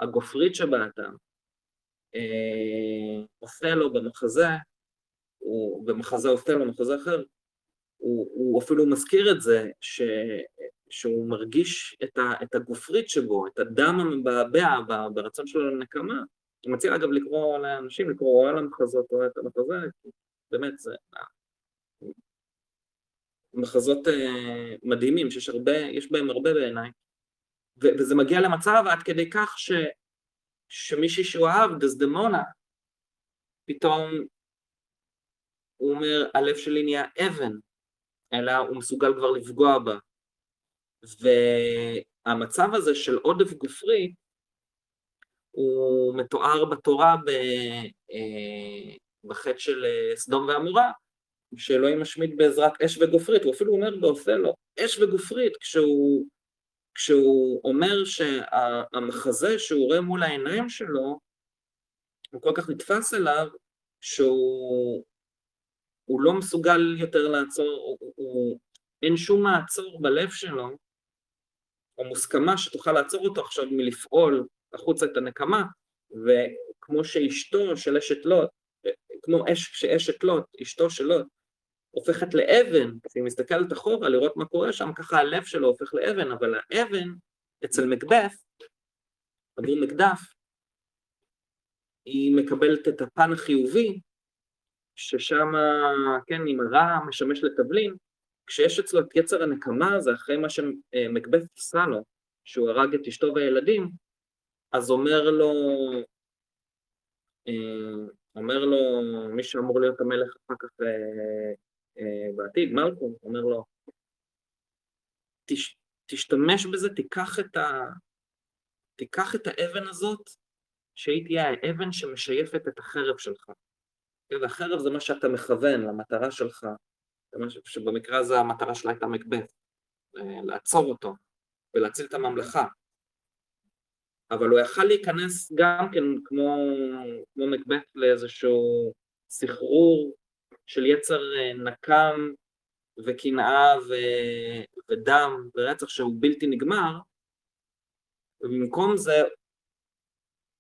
הגופרית שבאתם, אה, אותלו במחזה, הוא במחזה אופטל או מחזה אחר, הוא, הוא אפילו מזכיר את זה, ש, שהוא מרגיש את, ה, את הגופרית שבו, את הדם המבעבע ברצון שלו לנקמה. אני מציע אגב לקרוא לאנשים, לקרוא על המחזות או את המחזה, באמת זה מחזות uh, מדהימים, שיש הרבה, יש בהם הרבה בעיניי, וזה מגיע למצב עד כדי כך ש, שמישהי שהוא אהב, דסדמונה, פתאום הוא אומר, הלב שלי נהיה אבן, אלא הוא מסוגל כבר לפגוע בה. והמצב הזה של עודף גופרי, הוא מתואר בתורה ב, אה, בחטא של אה, סדום ועמורה, שאלוהים משמיד בעזרת אש וגופרית, הוא אפילו אומר באותלו, אש וגופרית, כשהוא כשהוא אומר שהמחזה שהוא רואה מול העיניים שלו, הוא כל כך נתפס אליו, שהוא לא מסוגל יותר לעצור, הוא, הוא, אין שום מעצור בלב שלו, או מוסכמה שתוכל לעצור אותו עכשיו מלפעול החוצה את הנקמה, וכמו שאשתו של אשת לוט, כמו אש, שאשת לוט, אשתו של לוט, הופכת לאבן, כשהיא מסתכלת אחורה לראות מה קורה שם, ככה הלב שלו הופך לאבן, אבל האבן אצל מקבף, עבור מקדף, היא מקבלת את הפן החיובי, ששם, כן, אם הרע משמש לתבלין, כשיש אצלו את יצר הנקמה זה אחרי מה שמקבף עשה לו, שהוא הרג את אשתו והילדים, אז אומר לו, אה, אומר לו מי שאמור להיות המלך אחר כך אה, אה, בעתיד, מלכום, אומר לו, תש, תשתמש בזה, תיקח את, ה, תיקח את האבן הזאת, שהיא תהיה האבן שמשייפת את החרב שלך. והחרב זה מה שאתה מכוון למטרה שלך, שבמקרה הזה המטרה שלה הייתה מקבט, לעצור אותו ולהציל את הממלכה. אבל הוא יכל להיכנס גם כן כמו, כמו מקבט לאיזשהו סחרור של יצר אה, נקם וקנאה ו... ודם ורצח שהוא בלתי נגמר, ובמקום זה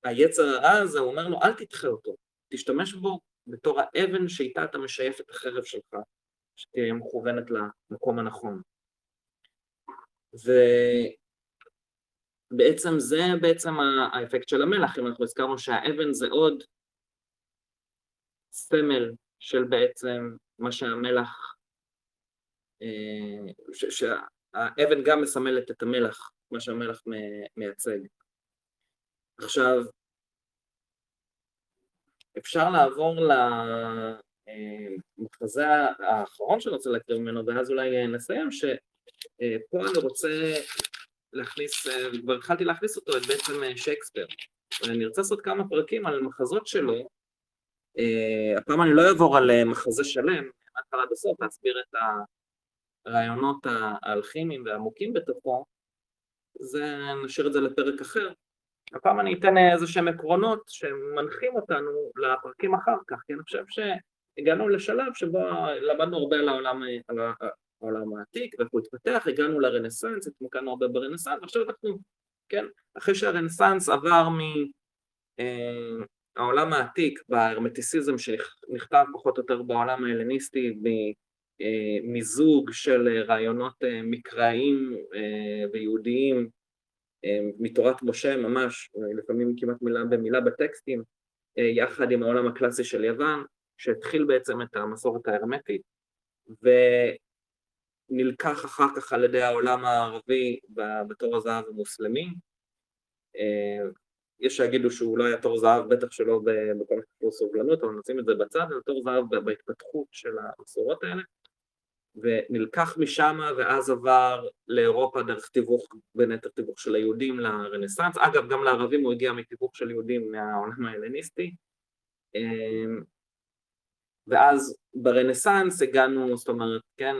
היצר הרע הזה, הוא אומר לו אל תדחה אותו, תשתמש בו בתור האבן שאיתה אתה משייף את החרב שלך, שתהיה מכוונת למקום הנכון. ובעצם זה בעצם האפקט של המלח, אם אנחנו הזכרנו שהאבן זה עוד סמל של בעצם מה שהמלח, אה, שהאבן גם מסמלת את המלח, מה שהמלח מייצג. עכשיו, אפשר לעבור למחזה האחרון שאני רוצה להקריא ממנו, ואז אולי נסיים, שפה אני רוצה להכניס, וכבר התחלתי להכניס אותו, את בעצם שייקספיר. ואני רוצה לעשות כמה פרקים על מחזות שלו, הפעם אני לא אעבור על מחזה שלם, מההתחלה עד הסוף, להסביר את הרעיונות האלכימיים והעמוקים בתוכו, זה, נשאיר את זה לפרק אחר. הפעם אני אתן איזה שהם עקרונות שמנחים אותנו לפרקים אחר כך, כי אני חושב שהגענו לשלב שבו למדנו הרבה על העולם, על העולם העתיק ואיך הוא התפתח, הגענו לרנסאנס, התמקדנו הרבה ברנסאנס, ועכשיו אנחנו, כן, אחרי שהרנסאנס עבר מ... אה, העולם העתיק בהרמטיסיזם שנכתב פחות או יותר בעולם ההלניסטי מזוג של רעיונות אה, מקראיים אה, ויהודיים אה, מתורת משה ממש, לפעמים כמעט מילה במילה בטקסטים, יחד עם העולם הקלאסי של יוון, שהתחיל בעצם את המסורת ההרמטית, ונלקח אחר כך על ידי העולם הערבי בתור הזהב המוסלמי, יש שיגידו שהוא לא היה תור זהב, בטח שלא בכל מה סובלנות, אבל נשים את זה בצד, זה תור זהב בהתפתחות של המסורות האלה, ונלקח משם ואז עבר לאירופה דרך תיווך, בין היתר תיווך של היהודים לרנסאנס, אגב גם לערבים הוא הגיע מתיווך של יהודים מהעולם ההלניסטי, אמ, ואז ברנסאנס הגענו, זאת אומרת, כן,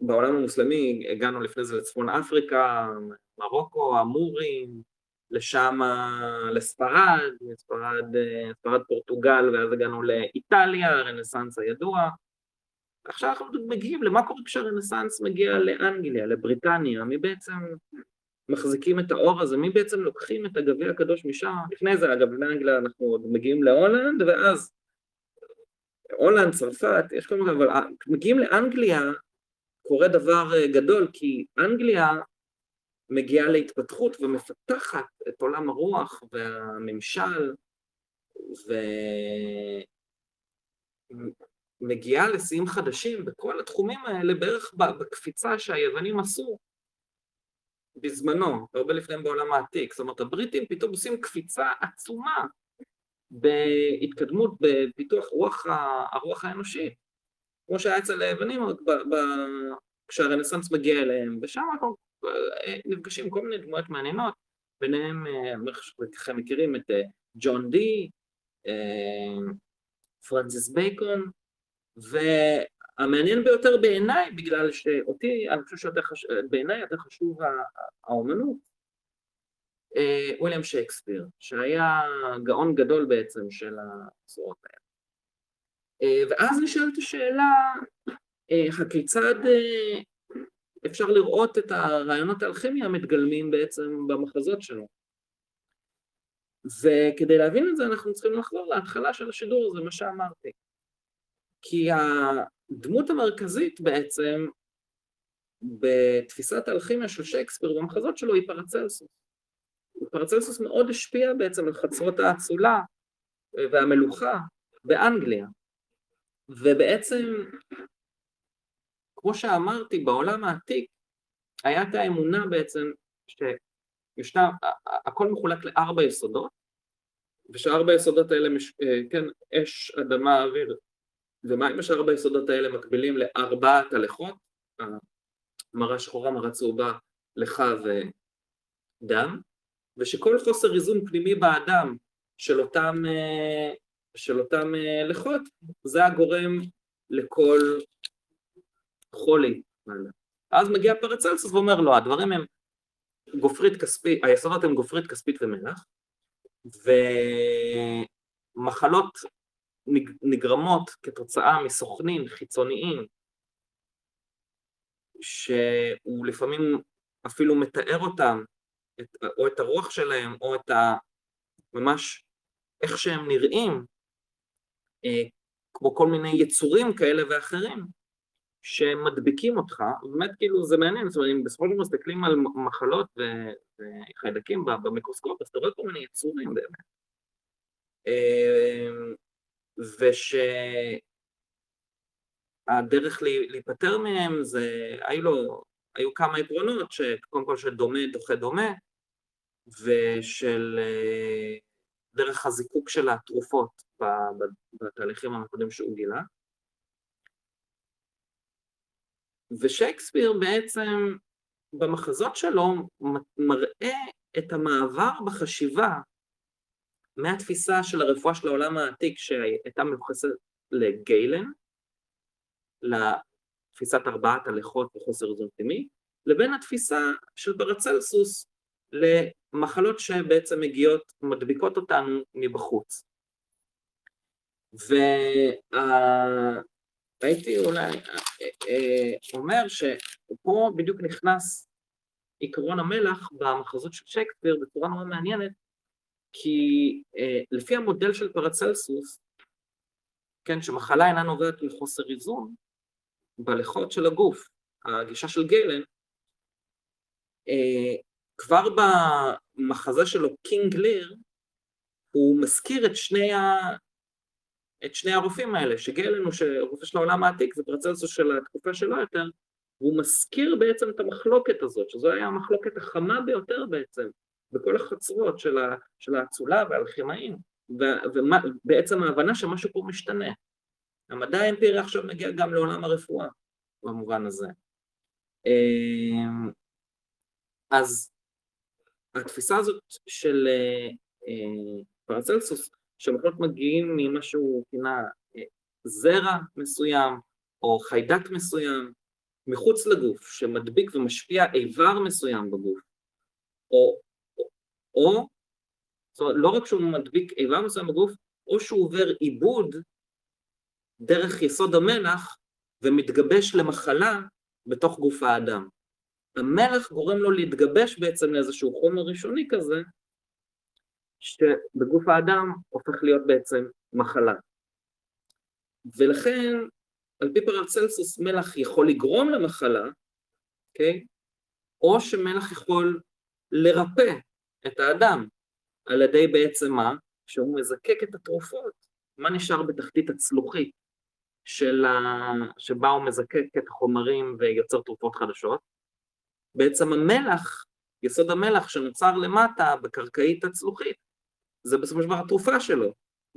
בעולם המוסלמי הגענו לפני זה לצפון אפריקה, מרוקו, המורים, לשם, לספרד, מספרד, ספרד פורטוגל, ואז הגענו לאיטליה, הרנסאנס הידוע. עכשיו אנחנו מגיעים למה קורה כשהרנסאנס מגיע לאנגליה, לבריטניה, מי בעצם מחזיקים את האור הזה, מי בעצם לוקחים את הגביע הקדוש משם, לפני זה אגב, לאנגליה אנחנו עוד מגיעים להולנד, ואז הולנד, צרפת, יש כל מיני, אבל מגיעים לאנגליה, קורה דבר גדול, כי אנגליה מגיעה להתפתחות ומפתחת את עולם הרוח והממשל ומגיעה לשיאים חדשים בכל התחומים האלה בערך בקפיצה שהיוונים עשו בזמנו, הרבה לפניהם בעולם העתיק. זאת אומרת, הבריטים פתאום עושים קפיצה עצומה בהתקדמות, בפיתוח רוח, הרוח האנושית, כמו שהיה אצל היוונים כשהרנסאנס מגיע אליהם, ושם אנחנו נפגשים כל מיני דמויות מעניינות, ביניהם, ככה מכירים את אה, ג'ון די, אה, פרנסיס בייקון, המעניין ביותר בעיניי, בגלל שאותי, אני חושב שיותר חשוב, בעיניי יותר חשוב האומנות, אה, וויליאם שייקספיר, שהיה גאון גדול בעצם של הצורות האלה. אה, ואז נשאלת השאלה, הכיצד אפשר לראות את הרעיונות האלכימיה מתגלמים בעצם במחזות שלו. וכדי להבין את זה אנחנו צריכים לחזור להתחלה של השידור, זה מה שאמרתי. כי הדמות המרכזית בעצם בתפיסת האלכימיה של שייקספיר במחזות שלו היא פרצלסוס. פרצלסוס מאוד השפיע בעצם על חצרות האצולה והמלוכה באנגליה. ובעצם, כמו שאמרתי, בעולם העתיק היה את האמונה בעצם שישנה, הכל מחולק לארבע יסודות, ושארבע היסודות האלה, מש, אה, כן, אש, אדמה, אוויר ומים, ושארבע היסודות האלה מקבילים לארבעת הלכות, מרה שחורה, מרה צהובה, לך ודם, ושכל חוסר איזון פנימי באדם של אותם, אה, של אותם אה, לכות, זה הגורם לכל חולי. אז מגיע פרצלסוס ואומר לו, לא, הדברים הם גופרית כספית, היסודות הם גופרית כספית ומלח, ומחלות נגרמות כתוצאה מסוכנים חיצוניים שהוא לפעמים אפילו מתאר אותם, את, או את הרוח שלהם, או את ה... ממש איך שהם נראים, אה, כמו כל מיני יצורים כאלה ואחרים, שמדביקים אותך, באמת כאילו זה מעניין, זאת אומרת אם בסופו של דבר מסתכלים על מחלות וחיידקים במיקרוסקופ, אז אתה רואה כל מיני יצורים באמת. אמ, ושהדרך להיפטר מהם זה, היו לו, היו כמה עקרונות, שקודם כל של דומה דוחה דומה, ושל אה, דרך הזיקוק של התרופות בתהליכים המקודם שהוא גילה. ושייקספיר בעצם במחזות שלו מראה את המעבר בחשיבה מהתפיסה של הרפואה של העולם העתיק שהייתה מיוחסת לגיילן, לתפיסת ארבעת הלכות וחוסר איזון פנימי, לבין התפיסה של פרצלסוס למחלות שבעצם מגיעות, מדביקות אותנו מבחוץ. וה... הייתי אולי אה, אה, אומר שפה בדיוק נכנס עקרון המלח במחזות של שייקספיר בצורה מאוד מעניינת, כי אה, לפי המודל של פרצלסוס, כן, שמחלה אינה נובעת מחוסר איזון, בלכות של הגוף, הגישה של גיילן, כבר במחזה שלו, קינג ליר, הוא מזכיר את שני את שני הרופאים האלה, שגלן הוא רופא של העולם העתיק, זה פרצלסוס של התקופה שלו יותר, והוא מזכיר בעצם את המחלוקת הזאת, שזו הייתה המחלוקת החמה ביותר בעצם, בכל החצרות של, של האצולה והאלכימאים, ובעצם ההבנה שמשהו פה משתנה. המדע האמפירי עכשיו מגיע גם לעולם הרפואה, במובן הזה. אמ, אז התפיסה הזאת של אה, אה, פרצלסוס שמחלות מגיעים ממה שהוא כינה אה, זרע מסוים או חיידק מסוים מחוץ לגוף שמדביק ומשפיע איבר מסוים בגוף או, או, זאת אומרת לא רק שהוא מדביק איבר מסוים בגוף או שהוא עובר עיבוד דרך יסוד המלח ומתגבש למחלה בתוך גוף האדם. המלח גורם לו להתגבש בעצם לאיזשהו חומר ראשוני כזה שבגוף האדם הופך להיות בעצם מחלה. ולכן, על פי פרצלסוס, מלח יכול לגרום למחלה, אוקיי? Okay? או שמלח יכול לרפא את האדם, על ידי בעצם מה? כשהוא מזקק את התרופות, מה נשאר בתחתית הצלוחית של ה... שבה הוא מזקק את החומרים ויוצר תרופות חדשות? בעצם המלח, יסוד המלח שנוצר למטה בקרקעית הצלוחית, זה בסופו של דבר התרופה שלו.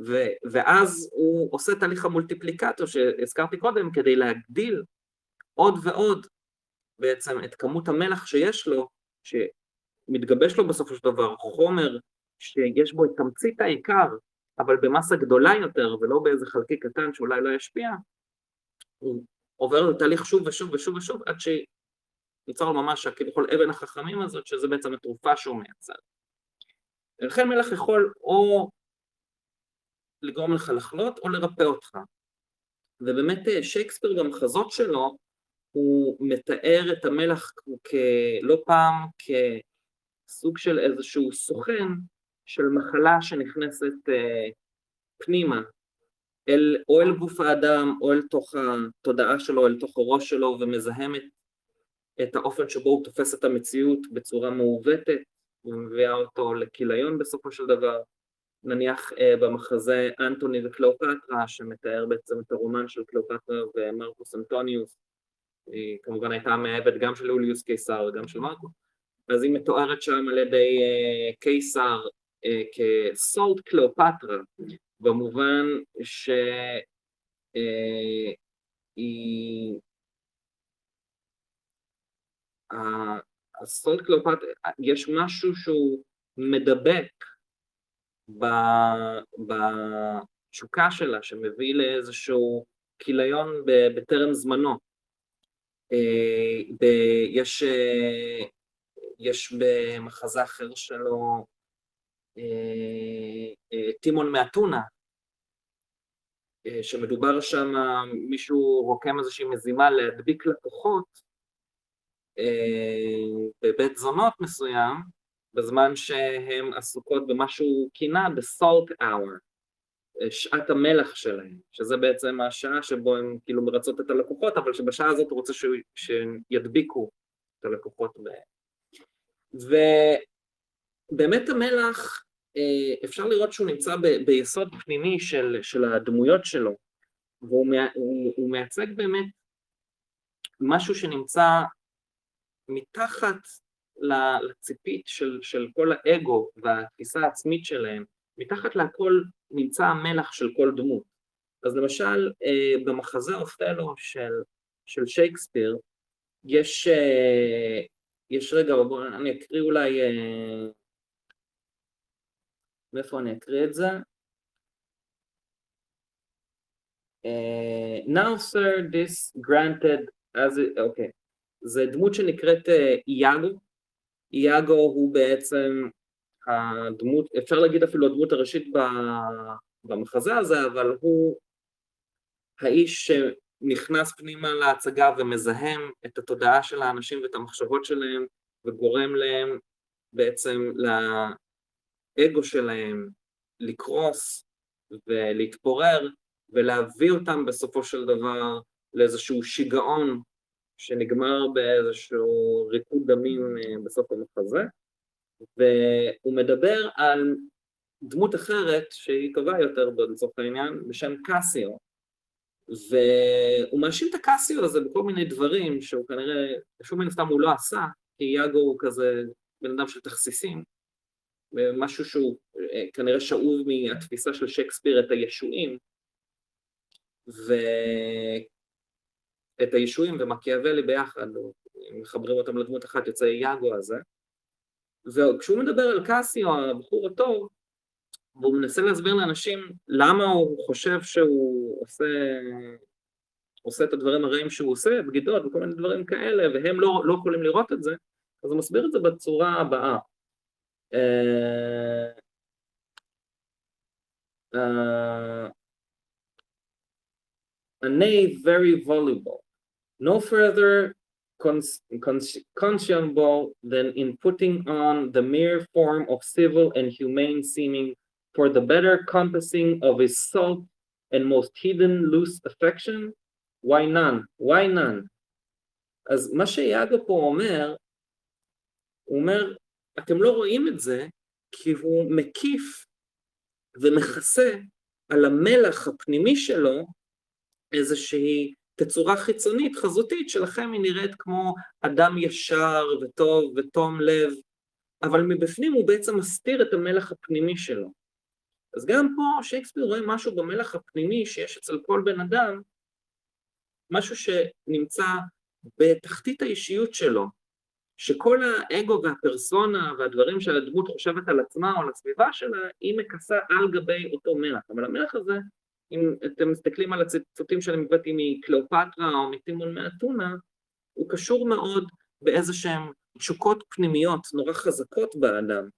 ו- ואז הוא עושה תהליך המולטיפליקטור שהזכרתי קודם כדי להגדיל עוד ועוד בעצם את כמות המלח שיש לו, שמתגבש לו בסופו של דבר חומר שיש בו את תמצית העיקר, אבל במסה גדולה יותר ולא באיזה חלקי קטן שאולי לא ישפיע, הוא עובר לתהליך שוב ושוב ושוב ושוב, עד לו ממש כביכול אבן החכמים הזאת, שזה בעצם התרופה שהוא מייצר. ולכן מלח יכול או לגרום לך לחלות או לרפא אותך. ובאמת אה, שייקספיר במחזות שלו, הוא מתאר את המלח לא פעם כסוג של איזשהו סוכן של מחלה שנכנסת אה, פנימה, אל, או אל גוף האדם או אל תוך התודעה שלו, אל תוך הראש שלו ומזהמת את האופן שבו הוא תופס את המציאות בצורה מעוותת ומביאה אותו לכיליון בסופו של דבר. נניח אה, במחזה אנטוני וקליאופטרה שמתאר בעצם את הרומן של קליאופטרה ומרקוס אנטוניוס, היא כמובן הייתה מאהבת גם של יוליוס קיסר וגם של מרקו, אז היא מתוארת שם על ידי אה, קיסר אה, כסולט קליאופטרה, במובן שהיא הסולט קליאופטרה, יש משהו שהוא מדבק בתשוקה שלה, שמביא לאיזשהו כיליון בטרם זמנו. אה, יש, אה, יש במחזה אחר שלו אה, טימון מאתונה, שמדובר שם, מישהו רוקם איזושהי מזימה להדביק לקוחות בבית זונות מסוים, בזמן שהן עסוקות במה שהוא כינה The Salt Hour, שעת המלח שלהם, שזה בעצם השעה שבו הן כאילו מרצות את הלקוחות, אבל שבשעה הזאת הוא רוצה שידביקו את הלקוחות ב... ובאמת המלח, אה, אפשר לראות שהוא נמצא ב, ביסוד פנימי של, של הדמויות שלו, והוא הוא, הוא מייצג באמת משהו שנמצא מתחת לציפית של, של כל האגו והתפיסה העצמית שלהם, מתחת להכל נמצא המלח של כל דמות. אז למשל אה, במחזה אופטלו של, של שייקספיר, יש, אה, יש רגע, בואו אני אקריא אולי, אה, מאיפה אני אקריא את זה? Uh, now sir this granted as it, אוקיי, okay. זה דמות שנקראת איאגו, איאגו הוא בעצם הדמות, אפשר להגיד אפילו הדמות הראשית במחזה הזה, אבל הוא האיש שנכנס פנימה להצגה ומזהם את התודעה של האנשים ואת המחשבות שלהם וגורם להם בעצם לאגו שלהם לקרוס ולהתפורר ולהביא אותם בסופו של דבר לאיזשהו שיגעון שנגמר באיזשהו ריקוד דמים אה, בסוף המחזה, והוא מדבר על דמות אחרת שהיא טובה יותר לצורך העניין, בשם קסיו, והוא מאשים את הקסיו הזה בכל מיני דברים שהוא כנראה, שום מן הסתם הוא לא עשה, כי יאגו הוא כזה בן אדם של תכסיסים, משהו שהוא אה, כנראה שאוב מהתפיסה של שייקספיר את הישועים, ו... את הישועים ומקיאוולי ביחד, מחברים אותם לדמות אחת, יוצא יאגו הזה. וכשהוא מדבר על קאסיו, הבחור הטוב, והוא מנסה להסביר לאנשים למה הוא חושב שהוא עושה, עושה את הדברים הרעים שהוא עושה, בגידות וכל מיני דברים כאלה, והם לא, לא יכולים לראות את זה, אז הוא מסביר את זה בצורה הבאה. Uh, uh, a knave very voluble, no further conscionable than in putting on the mere form of civil and humane seeming for the better compassing of his salt and most hidden loose affection? Why none? Why none? אז מה שיאגו פה אומר, הוא אומר, אתם לא רואים את זה כי הוא מקיף ומכסה על המלח הפנימי שלו איזושהי תצורה חיצונית, חזותית, שלכם היא נראית כמו אדם ישר וטוב ותום לב, אבל מבפנים הוא בעצם מסתיר את המלח הפנימי שלו. אז גם פה שייקספיר רואה משהו במלח הפנימי שיש אצל כל בן אדם, משהו שנמצא בתחתית האישיות שלו, שכל האגו והפרסונה והדברים שהדמות חושבת על עצמה או על הסביבה שלה, היא מכסה על גבי אותו מלח, אבל המלח הזה אם אתם מסתכלים על הציטוטים שאני הבאתי מקליאופטרה או מטימון מאתונה, הוא קשור מאוד באיזה שהן תשוקות פנימיות נורא חזקות באדם,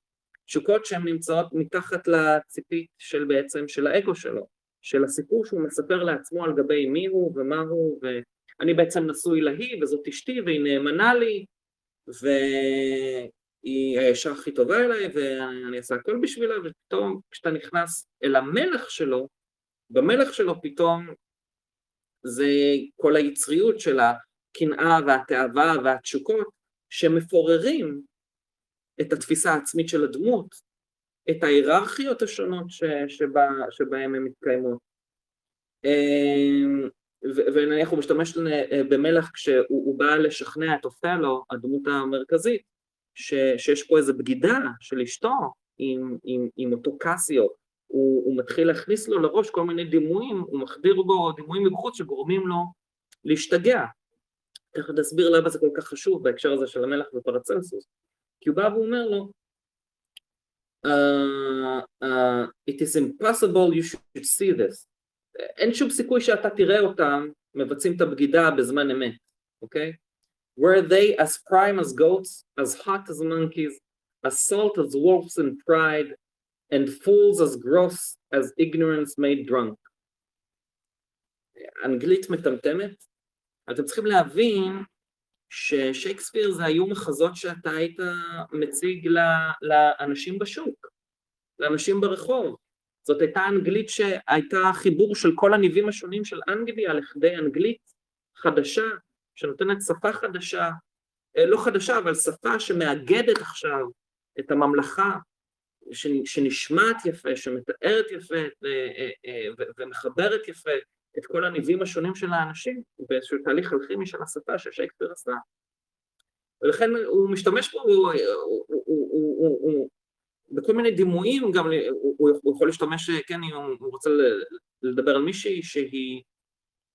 תשוקות שהן נמצאות מתחת לציפית של בעצם של האגו שלו, של הסיפור שהוא מספר לעצמו על גבי מי הוא ומה הוא, ואני בעצם נשוי להיא וזאת אשתי והיא נאמנה לי, והיא האישה הכי טובה אליי ואני אעשה הכל בשבילה, ופתאום כשאתה נכנס אל המלך שלו, במלך שלו פתאום זה כל היצריות של הקנאה והתאווה והתשוקות שמפוררים את התפיסה העצמית של הדמות, את ההיררכיות השונות ש, שבה, שבהן הן מתקיימות. אמ, ונניח הוא משתמש במלך כשהוא בא לשכנע את אופלו, הדמות המרכזית, ש, שיש פה איזו בגידה של אשתו עם, עם, עם אותו קסיו, הוא, הוא מתחיל להכניס לו לראש כל מיני דימויים, הוא מחדיר בו דימויים מבחוץ שגורמים לו להשתגע. תכף נסביר למה זה כל כך חשוב בהקשר הזה של המלך ופרצלסוס. כי הוא בא ואומר לו, uh, uh, it is impossible you should see this. אין שום סיכוי שאתה תראה אותם מבצעים את הבגידה בזמן אמת, אוקיי? Okay? Were they as prime as goats, as hot as monkeys, as salt as wolves in pride, and fools as gross as ignorance made drunk. אנגלית מטמטמת, אתם צריכים להבין ששייקספיר זה היו מחזות שאתה היית מציג לאנשים בשוק, לאנשים ברחוב. זאת הייתה אנגלית שהייתה חיבור של כל הניבים השונים של אנגליה לכדי אנגלית חדשה, שנותנת שפה חדשה, אה, לא חדשה, אבל שפה שמאגדת עכשיו את הממלכה, שנשמעת יפה, שמתארת יפה אה, אה, ומחברת יפה את כל הניבים השונים של האנשים באיזשהו תהליך אלכימי של השפה ששייקספיר עשה. ולכן הוא משתמש פה, הוא, הוא, הוא, הוא, הוא, בכל מיני דימויים, גם הוא, הוא יכול להשתמש, כן, אם הוא רוצה לדבר על מישהי שהיא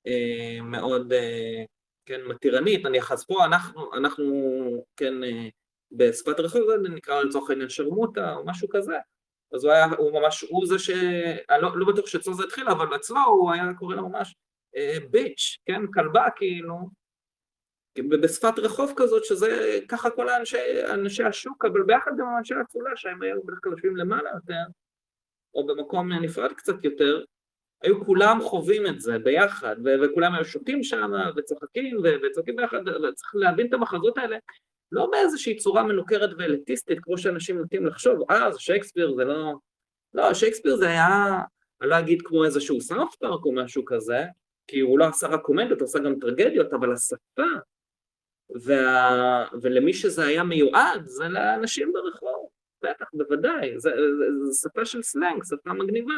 אה, מאוד, אה, כן, מתירנית, נניח, אז פה אנחנו, אנחנו, כן, אה, בשפת רחוב נקרא לצורך העניין שרמוטה או משהו כזה, אז הוא היה, הוא ממש, הוא זה ש... אני לא, לא בטוח שאצלו זה התחיל, אבל אצלו הוא היה קורא לה ממש אה, ביץ', כן, כלבה כאילו, בשפת רחוב כזאת, שזה ככה כל האנשי, אנשי השוק, אבל ביחד גם אנשי האצולה, שהם היו בדרך כלל יושבים למעלה יותר, או במקום נפרד קצת יותר, היו כולם חווים את זה ביחד, ו- וכולם היו שותים שם, וצוחקים, ו- וצוחקים ביחד, וצריך להבין את המחזות האלה, לא באיזושהי צורה מנוכרת ואליטיסטית, כמו שאנשים נוטים לחשוב, אה, זה שייקספיר, זה לא... לא, שייקספיר זה היה, אני לא אגיד כמו איזשהו סאונד פארק או משהו כזה, כי הוא לא עשה רק קומדיות, הוא עשה גם טרגדיות, אבל השפה, וה... ולמי שזה היה מיועד, זה לאנשים ברחוב, בטח, בוודאי, זה, זה, זה שפה של סלנג, שפה מגניבה.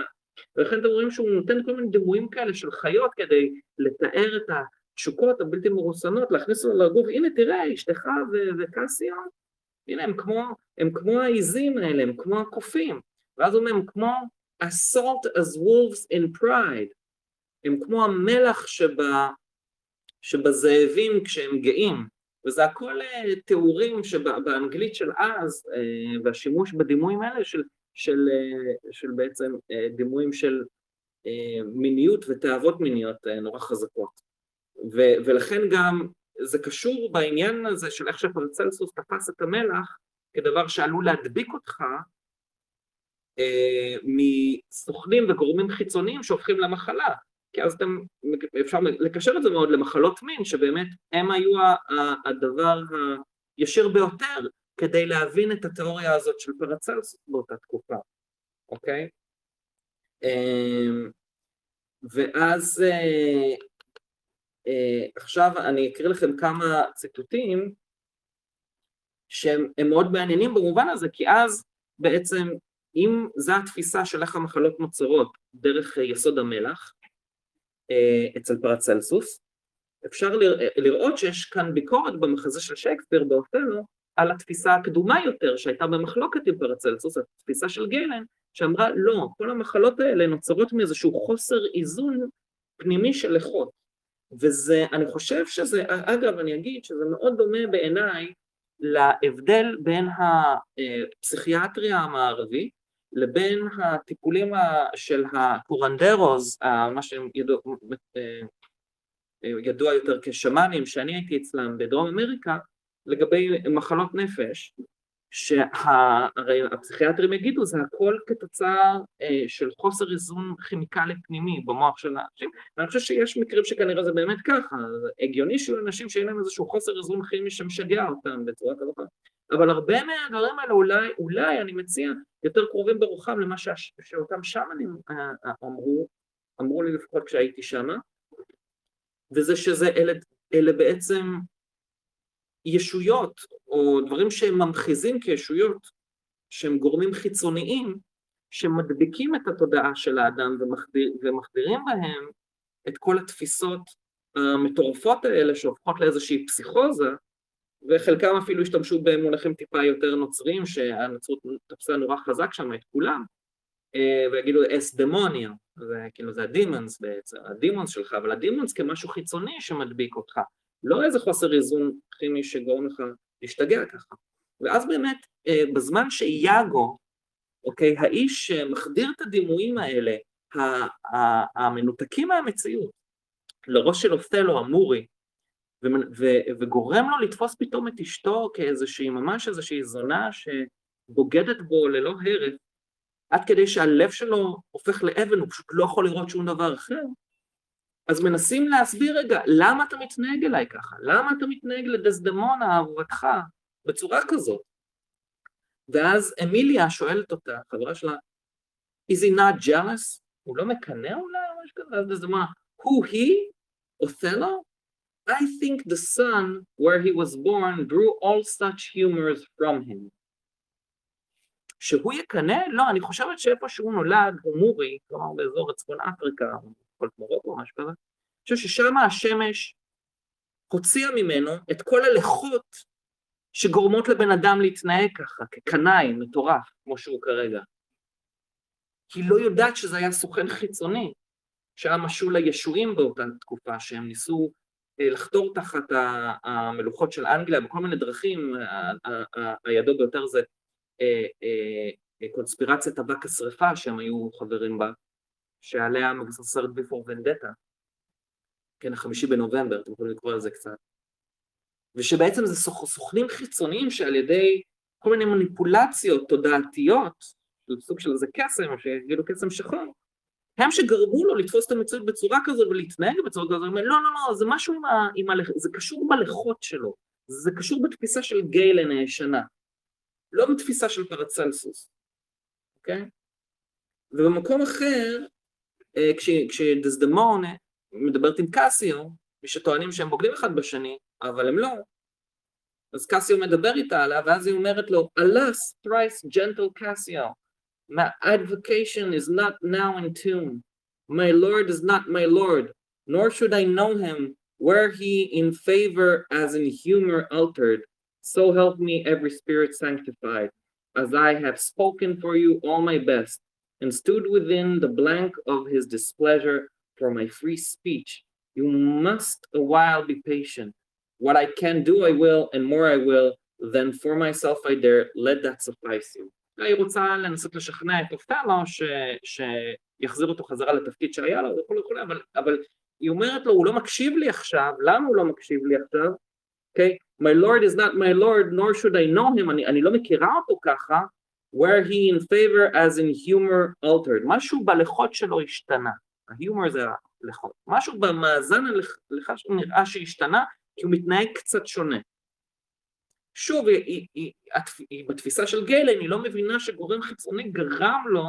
ולכן אתם רואים שהוא נותן כל מיני דימויים כאלה של חיות כדי לתאר את ה... התשוקות הבלתי מרוסנות, להכניס לו לגוף, הנה תראה, אשתך וקסיה, הנה הם כמו, הם כמו העיזים האלה, הם כמו הקופים, ואז הוא אומר, הם כמו assault as wolves in pride, הם כמו המלח שבה, שבזאבים כשהם גאים, וזה הכל אה, תיאורים שבאנגלית של אז, אה, והשימוש בדימויים האלה של, של, אה, של בעצם דימויים של מיניות ותאוות מיניות נורא חזקות. ו- ולכן גם זה קשור בעניין הזה של איך שפרצלסוס תפס את המלח כדבר שעלול להדביק אותך אה, מסוכנים וגורמים חיצוניים שהופכים למחלה, כי אז אתם, אפשר לקשר את זה מאוד למחלות מין, שבאמת הם היו הדבר הישיר ביותר כדי להבין את התיאוריה הזאת של פרצלסוס באותה תקופה, אוקיי? אה, ואז אה, עכשיו אני אקריא לכם כמה ציטוטים שהם מאוד מעניינים במובן הזה, כי אז בעצם אם זו התפיסה של איך המחלות נוצרות דרך יסוד המלח אה, אצל פרצלסוס, אפשר לראות שיש כאן ביקורת במחזה של שייקספיר באותנו על התפיסה הקדומה יותר שהייתה במחלוקת עם פרצלסוס, התפיסה של גיילן, שאמרה לא, כל המחלות האלה נוצרות מאיזשהו חוסר איזון פנימי של איכות. וזה, אני חושב שזה, אגב אני אגיד שזה מאוד דומה בעיניי להבדל בין הפסיכיאטריה המערבית לבין הטיפולים של הקורנדרוז, מה שהם ידוע, ידוע יותר כשמאנים, שאני הייתי אצלם בדרום אמריקה, לגבי מחלות נפש, שהרי הפסיכיאטרים יגידו זה הכל כתוצאה אה, של חוסר איזון כימיקלי פנימי במוח של האנשים ואני חושב שיש מקרים שכנראה זה באמת ככה, הגיוני שיהיו אנשים שאין להם איזשהו חוסר איזון כימי שמשגע אותם בצורה כזאת אבל הרבה מהדברים האלה אולי, אולי אני מציע יותר קרובים ברוחם למה ש... שאותם שמנים אה, אה, אמרו, אמרו לי לפחות כשהייתי שמה וזה שזה אלה, אלה בעצם ישויות או דברים שהם ממחיזים כישויות שהם גורמים חיצוניים שמדביקים את התודעה של האדם ומחדיר, ומחדירים בהם את כל התפיסות המטורפות האלה שהופכות לאיזושהי פסיכוזה וחלקם אפילו השתמשו במונחים טיפה יותר נוצריים שהנצרות תפסה נורא חזק שם את כולם אה, ויגידו אס דמוניה, זה כאילו זה הדימונס בעצם, הדימונס שלך, אבל הדימונס כמשהו חיצוני שמדביק אותך לא איזה חוסר איזון כימי שגורם לך להשתגע ככה. ואז באמת, אה, בזמן שיאגו, אוקיי, האיש שמחדיר את הדימויים האלה, המנותקים מהמציאות, לראש של אופתלו, המורי, וגורם לו לתפוס פתאום את אשתו כאיזושהי, ממש איזושהי זונה שבוגדת בו ללא הרף, עד כדי שהלב שלו הופך לאבן, הוא פשוט לא יכול לראות שום דבר אחר, אז מנסים להסביר רגע, למה אתה מתנהג אליי ככה? למה אתה מתנהג לדסדמונה, אהובתך, בצורה כזאת? ואז אמיליה שואלת אותה, חברה שלה, is he not jealous? הוא לא מקנא אולי או משהו כזה? אז דסדמונה, who he? Othello? I think the sun where he was born drew all such humors from him. שהוא יקנא? לא, אני חושבת שאיפה שהוא נולד הוא מורי, כלומר באזור צפון אפריקה, כל מרוקו או משהו כזה, אני חושב ששם השמש הוציאה ממנו את כל הלכות שגורמות לבן אדם להתנהג ככה, כקנאי, מטורף, כמו שהוא כרגע. היא לא יודעת שזה היה סוכן חיצוני, שהיה משול לישועים באותה תקופה, שהם ניסו אה, לחתור תחת המלוכות של אנגליה בכל מיני דרכים, הידוע ביותר זה אה, אה, קונספירציית אבק השרפה שהם היו חברים בה, שעליה מבוסס סרט ביפור ונדטה, כן, החמישי בנובמבר, אתם יכולים לקרוא על זה קצת, ושבעצם זה סוכנים חיצוניים שעל ידי כל מיני מניפולציות תודעתיות, סוג של איזה קסם, או שיגידו קסם שחור, הם שגרמו לו לתפוס את המציאות בצורה כזו ולהתנהג בצורה כזו, לא, לא, לא, זה משהו עם ה... עם ה זה קשור בלכות שלו, זה קשור בתפיסה של גיילן הישנה, לא בתפיסה של פרצלסוס, אוקיי? ובמקום אחר, אה, כשדזדמון מדברת עם קסיו, ושטוענים שהם בוגדים אחד בשני, אבל הם לא, אז קסיו מדבר איתה עליה, ואז היא אומרת לו, Alas, thrice gentle Cassio, my advocation is not now in tune. My lord is not my lord, nor should I know him, were he in favor as in humor altered. So help me every spirit sanctified, as I have spoken for you all my best, and stood within the blank of his displeasure for my free speech. You must a while be patient. What I can do I will, and more I will, then for myself I dare, let that suffice you. היא רוצה לנסות לשכנע את אופטלו שיחזיר אותו חזרה לתפקיד שהיה לו וכולי וכולי, אבל, אבל היא אומרת לו, הוא לא מקשיב לי עכשיו, למה הוא לא מקשיב לי עכשיו? אוקיי? Okay? My Lord is not my Lord, nor should I know him, אני, אני לא מכירה אותו ככה, where he in favor as in humor altered, משהו בלכות שלו השתנה, ההומור זה הלכות, משהו במאזן הלכה נראה שהשתנה כי הוא מתנהג קצת שונה. שוב, היא, היא, היא, היא, בתפיסה של גיילן היא לא מבינה שגורם חיצוני גרם לו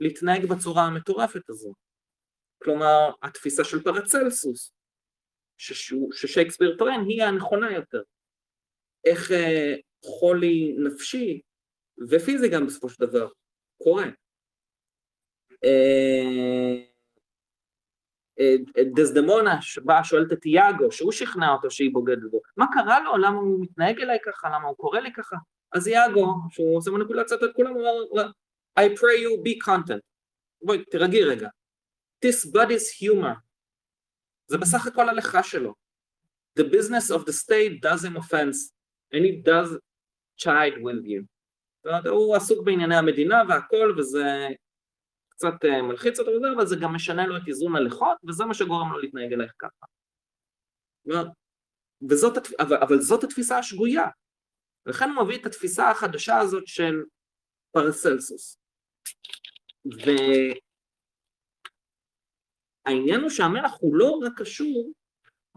להתנהג בצורה המטורפת הזו. כלומר, התפיסה של פרצלסוס, ששייקספיר טוען, היא הנכונה יותר. איך אה, חולי נפשי ופיזי גם בסופו של דבר, קורה. אה, אה, דזדמונה באה שואלת את יאגו, שהוא שכנע אותו שהיא בוגדת בו, מה קרה לו? למה הוא מתנהג אליי ככה? למה הוא קורא לי ככה? אז יאגו, שהוא עושה מניפולציות את כולם, הוא אומר, I pray you be content. בואי, תרגי רגע. This body's humor. זה בסך הכל הלכה שלו. The business of the state does him offense, and it does chide with you. הוא עסוק בענייני המדינה והכל, וזה קצת אה, מלחיץ אותו וזה, אבל זה גם משנה לו את איזון הלכות, וזה מה שגורם לו להתנהג אלייך ככה. וזאת, אבל, אבל זאת התפיסה השגויה. לכן הוא מביא את התפיסה החדשה הזאת של פרסלסוס. והעניין הוא שהמלח הוא לא רק קשור,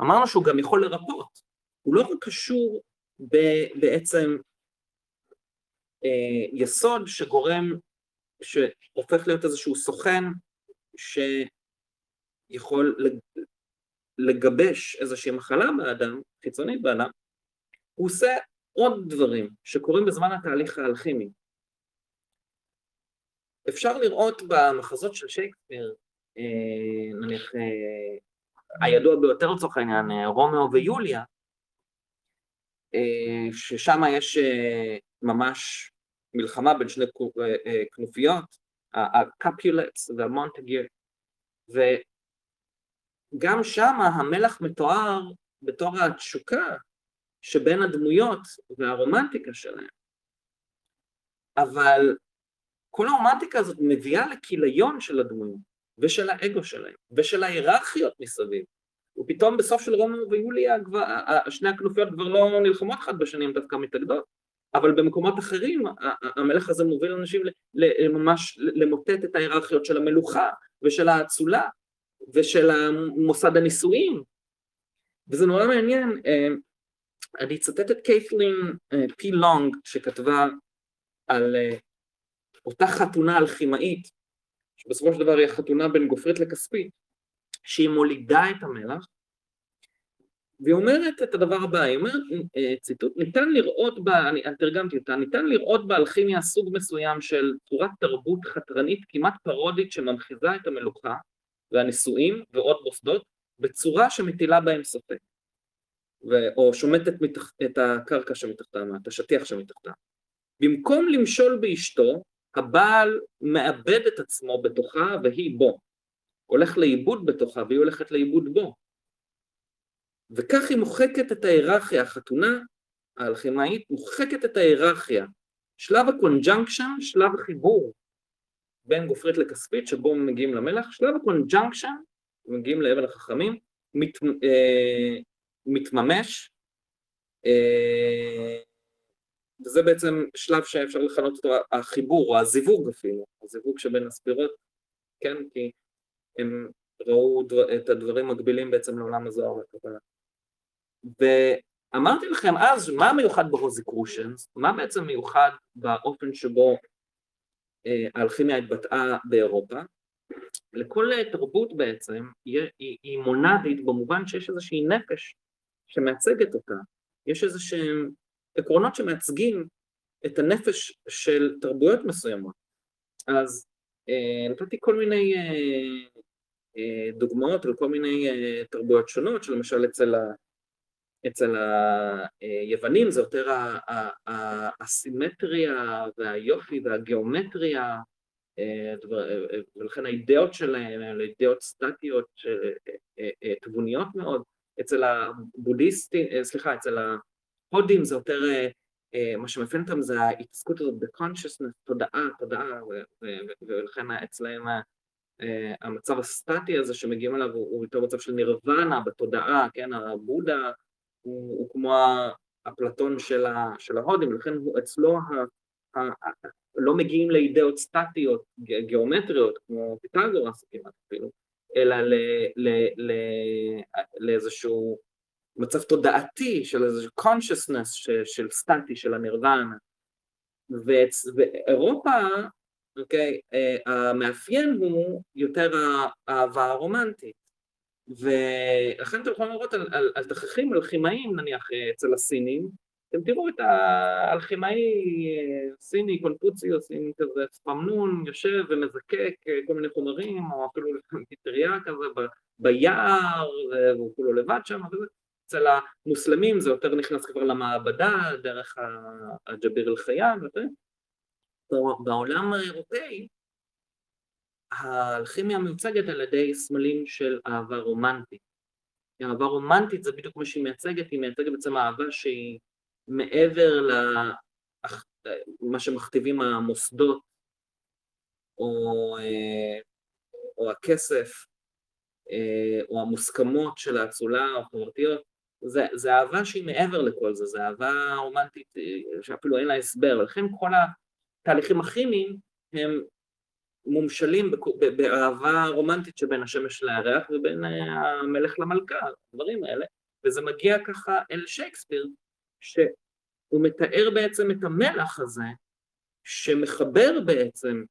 אמרנו שהוא גם יכול לרפות, הוא לא רק קשור ב, בעצם יסוד שגורם, שהופך להיות איזשהו סוכן שיכול לגבש איזושהי מחלה באדם, חיצונית באדם, הוא עושה עוד דברים שקורים בזמן התהליך האלכימי. אפשר לראות במחזות של שייקספיר, אה, נניח אה, הידוע ביותר לצורך העניין, אה, רומאו ויוליה, ששם יש ממש מלחמה בין שני כנופיות, הקפולטס והמונטגיר, וגם שם המלח מתואר בתור התשוקה שבין הדמויות והרומנטיקה שלהם. אבל כל הרומנטיקה הזאת מביאה לכיליון של הדמויות ושל האגו שלהם ושל ההיררכיות מסביב. ופתאום בסוף של רומא ויוליה שני הכנופיות כבר לא נלחמות אחת בשנים דווקא מתאגדות, אבל במקומות אחרים המלך הזה מוביל אנשים ממש למוטט את ההיררכיות של המלוכה ושל האצולה ושל מוסד הנישואים. וזה נורא מעניין, אה, אני אצטט את קייטלין אה, פי לונג שכתבה על אה, אותה חתונה אלכימאית, שבסופו של דבר היא החתונה בין גופרית לכספית, שהיא מולידה את המלח, והיא אומרת את הדבר הבא, היא אומרת, אה, ציטוט, ניתן לראות בה, אני תרגמתי אותה, ניתן לראות באלכימיה סוג מסוים של צורת תרבות חתרנית כמעט פרודית שממחיזה את המלוכה והנישואים ועוד מוסדות בצורה שמטילה בהם ספק. ו- או שומטת מתח... את הקרקע שמתחתם, את השטיח שמתחתם. במקום למשול באשתו, הבעל מאבד את עצמו בתוכה והיא בו. הולך לאיבוד בתוכה והיא הולכת לאיבוד בו. וכך היא מוחקת את ההיררכיה, החתונה האלכימאית מוחקת את ההיררכיה. שלב ה conjunction, שלב החיבור בין גופרית לכספית שבו מגיעים למלח, שלב ה conjunction, מגיעים לאבן החכמים, מת, אה, מתממש, אה, וזה בעצם שלב שאפשר לכנות אותו החיבור או הזיווג אפילו, הזיווג שבין הספירות, כן, כי הם ראו דבר, את הדברים מקבילים בעצם לעולם הזוהר והקבלה. ואמרתי לכם אז, מה מיוחד ברוזיקרושנס? מה בעצם מיוחד באופן שבו אה, האלכימיה התבטאה באירופה? לכל תרבות בעצם היא, היא, מונדית במובן שיש איזושהי נפש שמייצגת אותה, יש איזה שהם עקרונות שמייצגים את הנפש של תרבויות מסוימות. אז אה, נתתי כל מיני אה, אה, דוגמאות על כל מיני אה, תרבויות שונות, שלמשל אצל, אצל היוונים זה יותר הסימטריה והיופי והגיאומטריה, אה, אה, אה, ולכן האידאות שלהם הן אידאות סטטיות, תבוניות מאוד. אצל הבודהיסטים, אה, סליחה, אצל ההודים זה יותר, אה, אה, מה שמאפיין אותם זה ההתעסקות הזאת ב-consciousness, תודעה, תודעה, ולכן אצלהם המצב הסטטי הזה שמגיעים אליו הוא יותר מצב של נירוונה בתודעה, כן, הבודה הוא, הוא כמו אפלטון של, של ההודים, לכן הוא אצלו ה, ה, ה, לא מגיעים לאידאות סטטיות גיאומטריות כמו פיתגורס כמעט אפילו, אלא ל, ל, ל, לאיזשהו מצב תודעתי של איזשהו consciousness של, של סטטי, של הנירוונה. ואירופה, אוקיי, אה, המאפיין הוא יותר האהבה הרומנטית. ולכן אתם יכולים לראות על, על, על תככים אלכימאים נניח אצל הסינים, אתם תראו את האלכימאי סיני, קונפוציוס, עם כזה צפמנון, יושב ומזקק אה, כל מיני חומרים, או אפילו פטריה כזה ביער, והוא כולו לבד שם, וזה. אצל המוסלמים זה יותר נכנס כבר למעבדה, דרך הג'ביר וזה. בעולם האירופאי, האלכימיה מיוצגת על ידי סמלים של אהבה רומנטית. אהבה רומנטית זה בדיוק מה שהיא מייצגת, היא מייצגת בעצם אהבה שהיא מעבר מה שמכתיבים המוסדות או, או הכסף או המוסכמות של האצולה או החברתיות, זה, זה אהבה שהיא מעבר לכל זה, זה אהבה רומנטית שאפילו אין לה הסבר, ולכן כל התהליכים הכימיים הם מומשלים באהבה רומנטית שבין השמש לירח ובין המלך למלכה, הדברים האלה, וזה מגיע ככה אל שייקספיר, שהוא מתאר בעצם את המלח הזה, שמחבר בעצם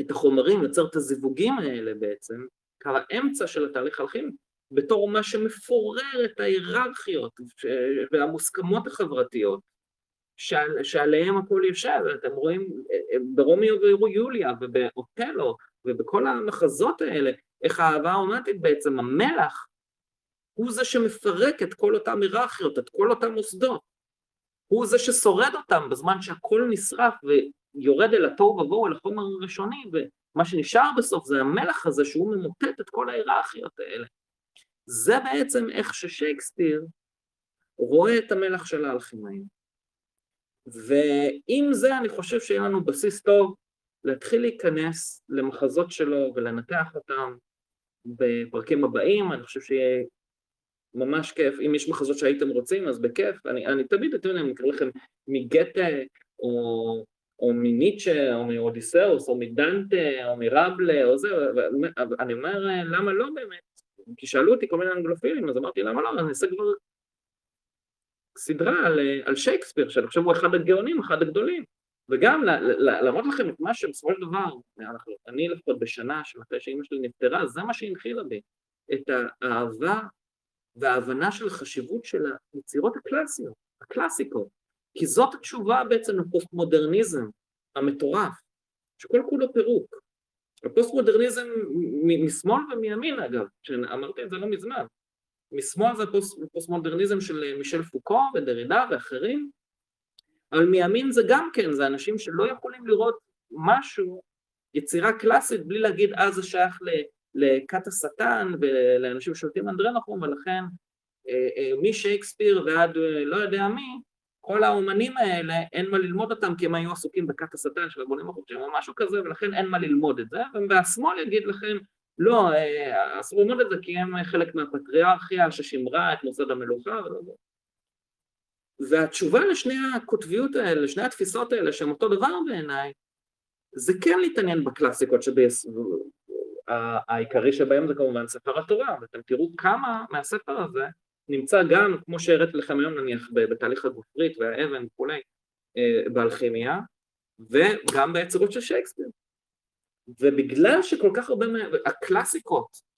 את החומרים, יוצר את הזיווגים האלה בעצם, קו האמצע של התהליך הלכים, בתור מה שמפורר את ההיררכיות והמוסכמות החברתיות שעל, שעליהם הכל יושב, אתם רואים ברומיו ויוליה ובאוטלו ובכל המחזות האלה, איך האהבה הרומנטית בעצם, המלח, הוא זה שמפרק את כל אותם היררכיות, את כל אותם מוסדות. הוא זה ששורד אותם בזמן שהכל נשרף ויורד אל התוהו ובוהו, אל החומר הראשוני, ומה שנשאר בסוף זה המלח הזה שהוא ממוטט את כל ההיררכיות האלה. זה בעצם איך ששייקספיר רואה את המלח של האלכימאים. ועם זה אני חושב שיהיה לנו בסיס טוב להתחיל להיכנס למחזות שלו ולנתח אותם בפרקים הבאים, אני חושב שיהיה ממש כיף, אם יש מחזות שהייתם רוצים אז בכיף, אני, אני תמיד, אתם יודעים, אני אקרא לכם מגתה או, או מניטשה או מאודיסאוס או מדנטה או מרבלה או זה, ואני אומר למה לא באמת, כי שאלו אותי כל מיני אנגלופילים אז אמרתי למה לא, אני אעשה כבר סדרה על, על שייקספיר, שאני חושב הוא אחד הגאונים, אחד הגדולים, וגם להראות לכם את מה שבסופו של דבר, אנחנו, אני לפחות בשנה אחרי שאימא שלי נפטרה, זה מה שהנחילה בי, את האהבה וההבנה של החשיבות של היצירות הקלאסיות, הקלאסיקות, כי זאת התשובה בעצם לפוסט מודרניזם המטורף, שכל כולו פירוק. הפוסט מודרניזם משמאל ומימין אגב, שאמרתי את זה לא מזמן, משמאל זה פוסט, מודרניזם של אה, מישל פוקו ודרידה ואחרים, אבל מימין זה גם כן, זה אנשים שלא יכולים לראות משהו, יצירה קלאסית, בלי להגיד אה זה שייך לכת השטן ולאנשים ששולטים אנדרנוכום, ולכן אה, אה, משייקספיר ועד לא יודע מי, כל האומנים האלה אין מה ללמוד אותם כי הם היו עסוקים בכת השטן של הבונים החופשיים או משהו כזה ולכן אין מה ללמוד את זה והשמאל יגיד לכם לא, אה, אסור ללמוד את זה כי הם חלק מהפטריארכיה ששימרה את מוסד המלוכה ולא זה. והתשובה לשני הקוטביות האלה, לשני התפיסות האלה שהם אותו דבר בעיניי, זה כן להתעניין בקלאסיקות שהעיקרי שבהם זה כמובן ספר התורה, ואתם תראו כמה מהספר הזה נמצא גם, כמו שהראיתי לכם היום נניח בתהליך הגופרית והאבן וכולי, אה, באלכימיה, וגם ביצירות של שייקספיר. ובגלל שכל כך הרבה הקלאסיקות,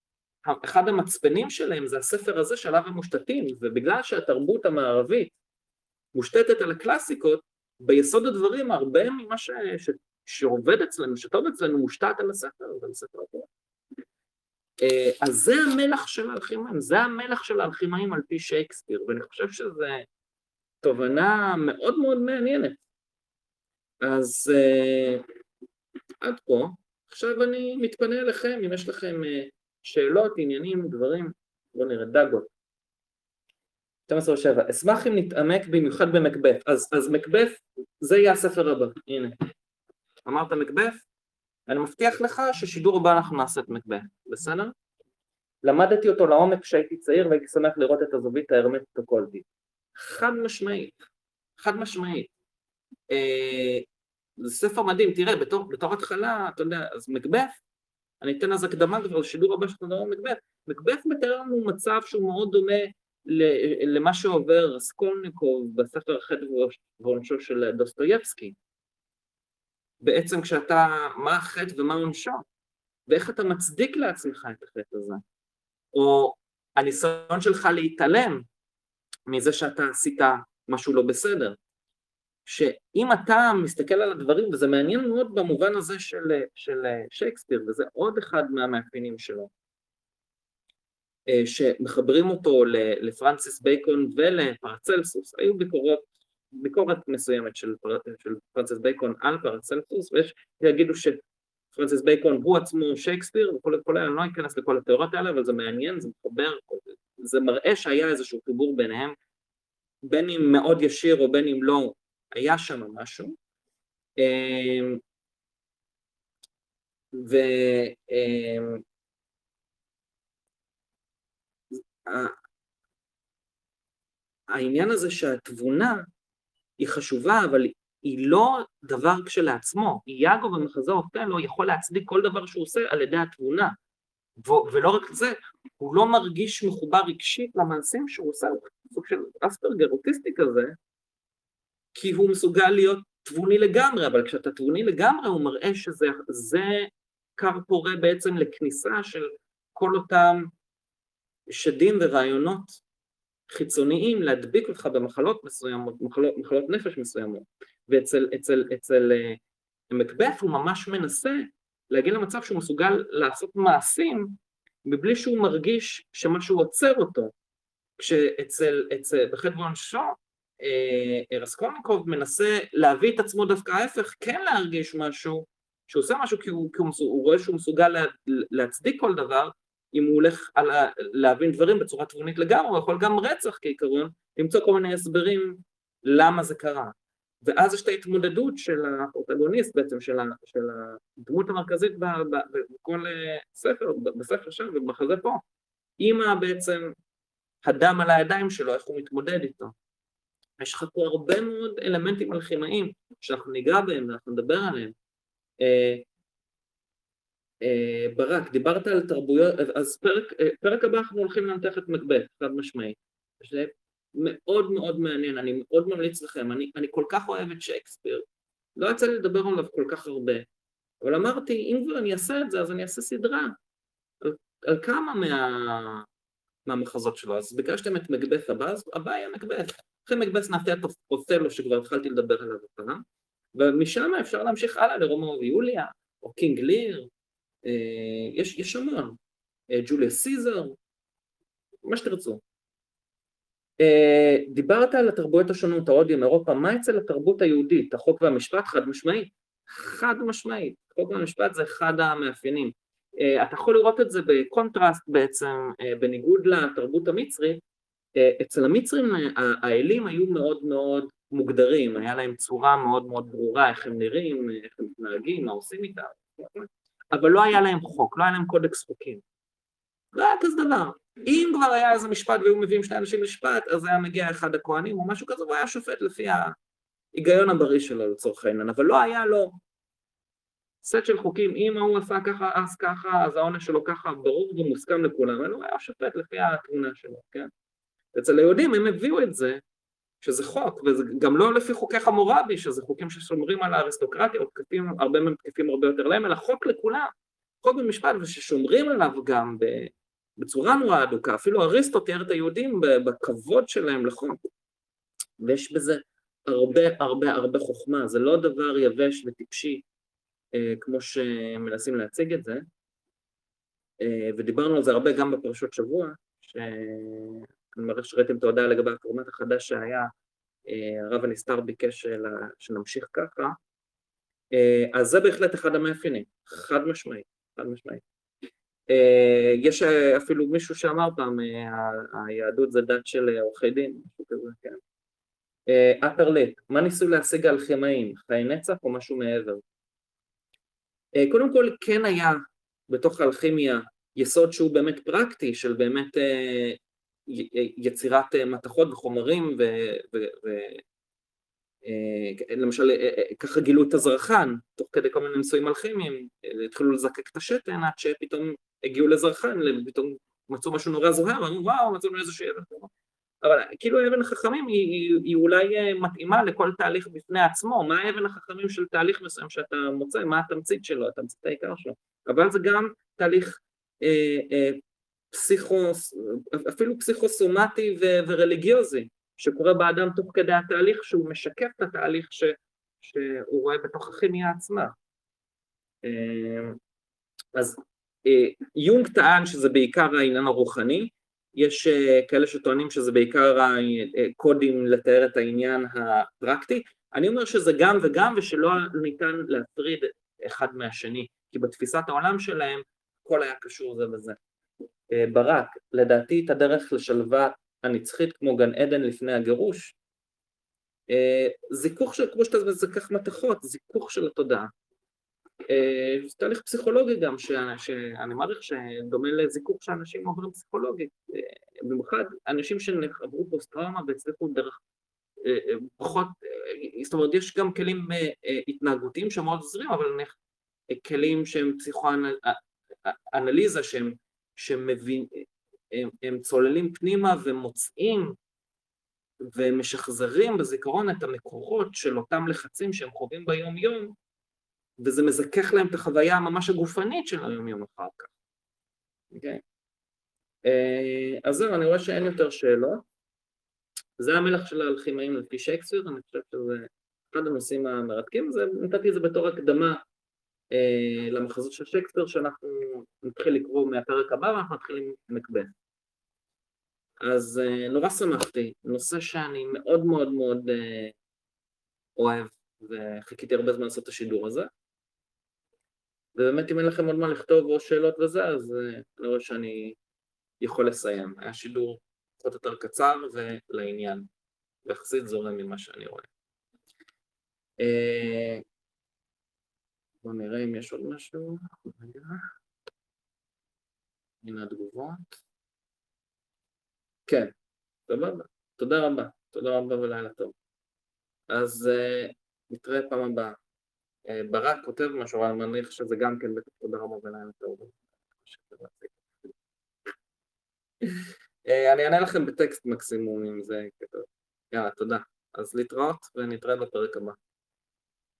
אחד המצפנים שלהם זה הספר הזה שעליו הם מושתתים, ובגלל שהתרבות המערבית מושתתת על הקלאסיקות, ביסוד הדברים הרבה ממה ש... ש... שעובד אצלנו, שטוב אצלנו, מושתת על הספר, על ספר התורה. אה, אז זה המלח של האלכימאים, זה המלח של האלכימאים על פי שייקספיר, ואני חושב שזו תובנה מאוד מאוד מעניינת. אז uh, עד פה. עכשיו אני מתפנה אליכם, אם יש לכם אה, שאלות, עניינים, דברים, בואו נראה, דאגות. 12-7, אשמח אם נתעמק במיוחד במקבף, אז, אז מקבף זה יהיה הספר הבא, הנה. אמרת מקבף? אני מבטיח לך ששידור הבא אנחנו נעשה את מקבף, בסדר? למדתי אותו לעומק כשהייתי צעיר והייתי שמח לראות את הזווית ההרמטית הקולטית. חד משמעית, חד משמעית. אה, זה ספר מדהים, תראה, בתור, בתור התחלה, אתה יודע, אז מקבף, אני אתן אז הקדמה כבר לשידור הבא שאתה מדבר על מקבף, מקבף מתאר לנו מצב שהוא מאוד דומה למה שעובר רסקולניקוב בספר החטא ועונשו של דוסטויבסקי. בעצם כשאתה, מה החטא ומה עונשו, ואיך אתה מצדיק לעצמך את החטא הזה, או הניסיון שלך להתעלם מזה שאתה עשית משהו לא בסדר. שאם אתה מסתכל על הדברים, וזה מעניין מאוד במובן הזה של, של שייקספיר, וזה עוד אחד מהמאפיינים שלו, אה, שמחברים אותו לפרנסיס בייקון ולפרצלסוס, היו ביקורות, ביקורת מסוימת של, של פרנסיס בייקון על פרצלסוס, ויש שיגידו שפרנסיס בייקון הוא עצמו שייקספיר וכל האלה, אני לא אכנס לכל התיאוריות האלה, אבל זה מעניין, זה מחבר, זה מראה שהיה איזשהו חיבור ביניהם, בין אם מאוד ישיר או בין אם לא, היה שם משהו, אמ, והעניין הזה שהתבונה היא חשובה, אבל היא לא דבר כשלעצמו. יאגו במחזור אופטלו יכול להצדיק כל דבר שהוא עושה על ידי התבונה. ולא רק זה, הוא לא מרגיש מחובר רגשית למעשים שהוא עושה, הוא סוג של אספרגר אוטיסטי כזה, כי הוא מסוגל להיות תבוני לגמרי, אבל כשאתה תבוני לגמרי הוא מראה שזה כר פורה בעצם לכניסה של כל אותם שדים ורעיונות חיצוניים להדביק אותך במחלות מסוימות, מחלות, מחלות נפש מסוימות. ואצל אצל, אצל uh, מקבף הוא ממש מנסה להגיע למצב שהוא מסוגל לעשות מעשים מבלי שהוא מרגיש שמשהו עוצר אותו. כשאצל, אצל, בחטא ועונשו, אה, רסקולניקוב מנסה להביא את עצמו דווקא ההפך, כן להרגיש משהו, שהוא עושה משהו כי הוא, כי הוא, הוא רואה שהוא מסוגל לה, להצדיק כל דבר, אם הוא הולך על ה, להבין דברים בצורה תבונית לגמרי, הוא יכול גם רצח כעיקרון, למצוא כל מיני הסברים למה זה קרה. ואז יש את ההתמודדות של הפרוטגוניסט בעצם, של, ה, של הדמות המרכזית ב, ב, בכל אה, ספר, בספר שם ובמחזה פה, עם בעצם הדם על הידיים שלו, איך הוא מתמודד איתו. יש לך פה הרבה מאוד אלמנטים אלכימאיים שאנחנו ניגע בהם ואנחנו נדבר עליהם. אה, אה, ברק, דיברת על תרבויות, אז פרק, אה, פרק הבא אנחנו הולכים לנתח את מקבט, חד משמעית. זה מאוד מאוד מעניין, אני מאוד ממליץ לכם, אני, אני כל כך אוהב את שייקספיר, לא יצא לי לדבר עליו כל כך הרבה, אבל אמרתי, אם כבר אני אעשה את זה, אז אני אעשה סדרה על, על כמה מה, מהמחזות שלו, אז ביקשתם את מקבט הבא, אז הבא יהיה מקבט. אחרי מקבט נעשה אותלו שכבר התחלתי לדבר עליו הפעם, ומשם אפשר להמשיך הלאה לרומאו ויוליה, או King Lear, אה, יש, יש המון, אה, ג'וליה סיזר, מה שתרצו. אה, דיברת על התרבויות השונות, ההודים, אירופה, מה אצל התרבות היהודית, החוק והמשפט? חד משמעית. חד משמעית, חוק והמשפט זה אחד המאפיינים. אתה יכול לראות את זה בקונטרסט בעצם, בניגוד לתרבות המצרית, אצל המצרים האלים היו מאוד מאוד מוגדרים, היה להם צורה מאוד מאוד ברורה איך הם נראים, איך הם מתנהגים, מה עושים איתם, אבל לא היה להם חוק, לא היה להם קודקס חוקים. לא היה כזה דבר. אם כבר היה איזה משפט והיו מביאים שני אנשים למשפט, אז היה מגיע אחד הכהנים או משהו כזה, והוא היה שופט לפי ההיגיון הבריא שלו לצורך העניין, אבל לא היה לו סט של חוקים, אם ההוא עשה ככה, אז ככה, אז העונש שלו ככה, ברור ומוסכם לכולם, הוא היה שופט לפי התמונה שלו, כן? אצל היהודים הם הביאו את זה שזה חוק, וזה גם לא לפי חוקי חמורבי, שזה חוקים ששומרים על האריסטוקרטיה, או תקפים, הרבה מהם תקפים הרבה יותר להם, אלא חוק לכולם, חוק במשפט, וששומרים עליו גם בצורה נורא אדוקה, אפילו אריסטו תיאר את היהודים בכבוד שלהם לחוק, ויש בזה הרבה הרבה הרבה חוכמה, זה לא דבר יבש וטיפשי אה, כמו שמנסים להציג את זה, אה, ודיברנו על זה הרבה גם בפרשות שבוע, ש... אני מעריך שראיתם את ההודעה לגבי הפורמט החדש שהיה, אה, הרב הנסתר ביקש שנמשיך ככה, אה, אז זה בהחלט אחד המאפיינים, חד משמעית, חד משמעית. אה, יש אפילו מישהו שאמר פעם, היהדות זה דת של עורכי דין, משהו כזה, כן. אפרלט, מה ניסו להשיג האלכימאים, חיי נצח או משהו מעבר? קודם כל כן היה בתוך האלכימיה יסוד שהוא באמת פרקטי, של באמת יצירת אה, מתכות וחומרים ו... ו, ו אה, למשל אה, ככה גילו את הזרחן תוך כדי כל מיני ניסויים אלכימיים התחילו לזקק את השתן עד שפתאום הגיעו לזרחן פתאום מצאו משהו נורא זוהר אמרו וואו מצאנו איזושהי אבן אבל כאילו אבן החכמים היא, היא, היא אולי מתאימה לכל תהליך בפני עצמו. מה אבן החכמים של תהליך מסוים שאתה מוצא? מה התמצית שלו? התמצית העיקר שלו. אבל זה גם תהליך אה, אה, פסיכוס, אפילו פסיכוסומטי ו- ורליגיוזי שקורה באדם תוך כדי התהליך שהוא משקף את התהליך ש- שהוא רואה בתוך הכימיה עצמה. אה, אז אה, יונג טען שזה בעיקר העניין הרוחני, יש אה, כאלה שטוענים שזה בעיקר הקודים לתאר את העניין הפרקטי, אני אומר שזה גם וגם ושלא ניתן להפריד אחד מהשני, כי בתפיסת העולם שלהם הכל היה קשור זה בזה. אה, ברק, לדעתי את הדרך לשלווה הנצחית כמו גן עדן לפני הגירוש, זיכוך של, כמו שאתה מזכך מתכות, זיכוך של התודעה. זה תהליך פסיכולוגי גם, שאני מעריך שדומה לזיכוך שאנשים עוברים פסיכולוגית, במיוחד אנשים שעברו פוסט טראומה והצליחו דרך פחות, זאת אומרת יש גם כלים התנהגותיים שמאוד עוזרים, אבל כלים שהם פסיכואנליזה שהם שמבין, הם, הם צוללים פנימה ומוצאים ומשחזרים בזיכרון את המקורות של אותם לחצים שהם חווים ביום יום וזה מזכך להם את החוויה הממש הגופנית של היום יום אחר כך. אוקיי? Okay. אז זהו, אני רואה שאין יותר שאלות. זה המלך של האלכימאים לפי שייקספיר, אני חושב שזה אחד הנושאים המרתקים, זה, נתתי את זה בתור הקדמה אה, למחזות של שייקספיר שאנחנו נתחיל לקרוא מהפרק הבא ואנחנו נתחיל עם מקבן. אז אה, נורא שמחתי, נושא שאני מאוד מאוד מאוד אה, אוהב וחיכיתי הרבה זמן לעשות את השידור הזה. ובאמת אם אין לכם עוד מה לכתוב או שאלות וזה, אז אני רואה שאני יכול לסיים. היה שידור קצת יותר קצר ולעניין, ויחסית זורם ממה שאני רואה. בואו נראה אם יש עוד משהו. הנה התגובות. כן, סבבה. תודה רבה. תודה רבה ולילה טוב. אז uh, נתראה פעם הבאה. Uh, ברק כותב משהו, אבל אני מניח שזה גם כן בטח תודה רבה ולילה טוב. uh, אני אענה לכם בטקסט מקסימום אם זה כתוב. יאללה, תודה. אז להתראות ונתראה בפרק הבא.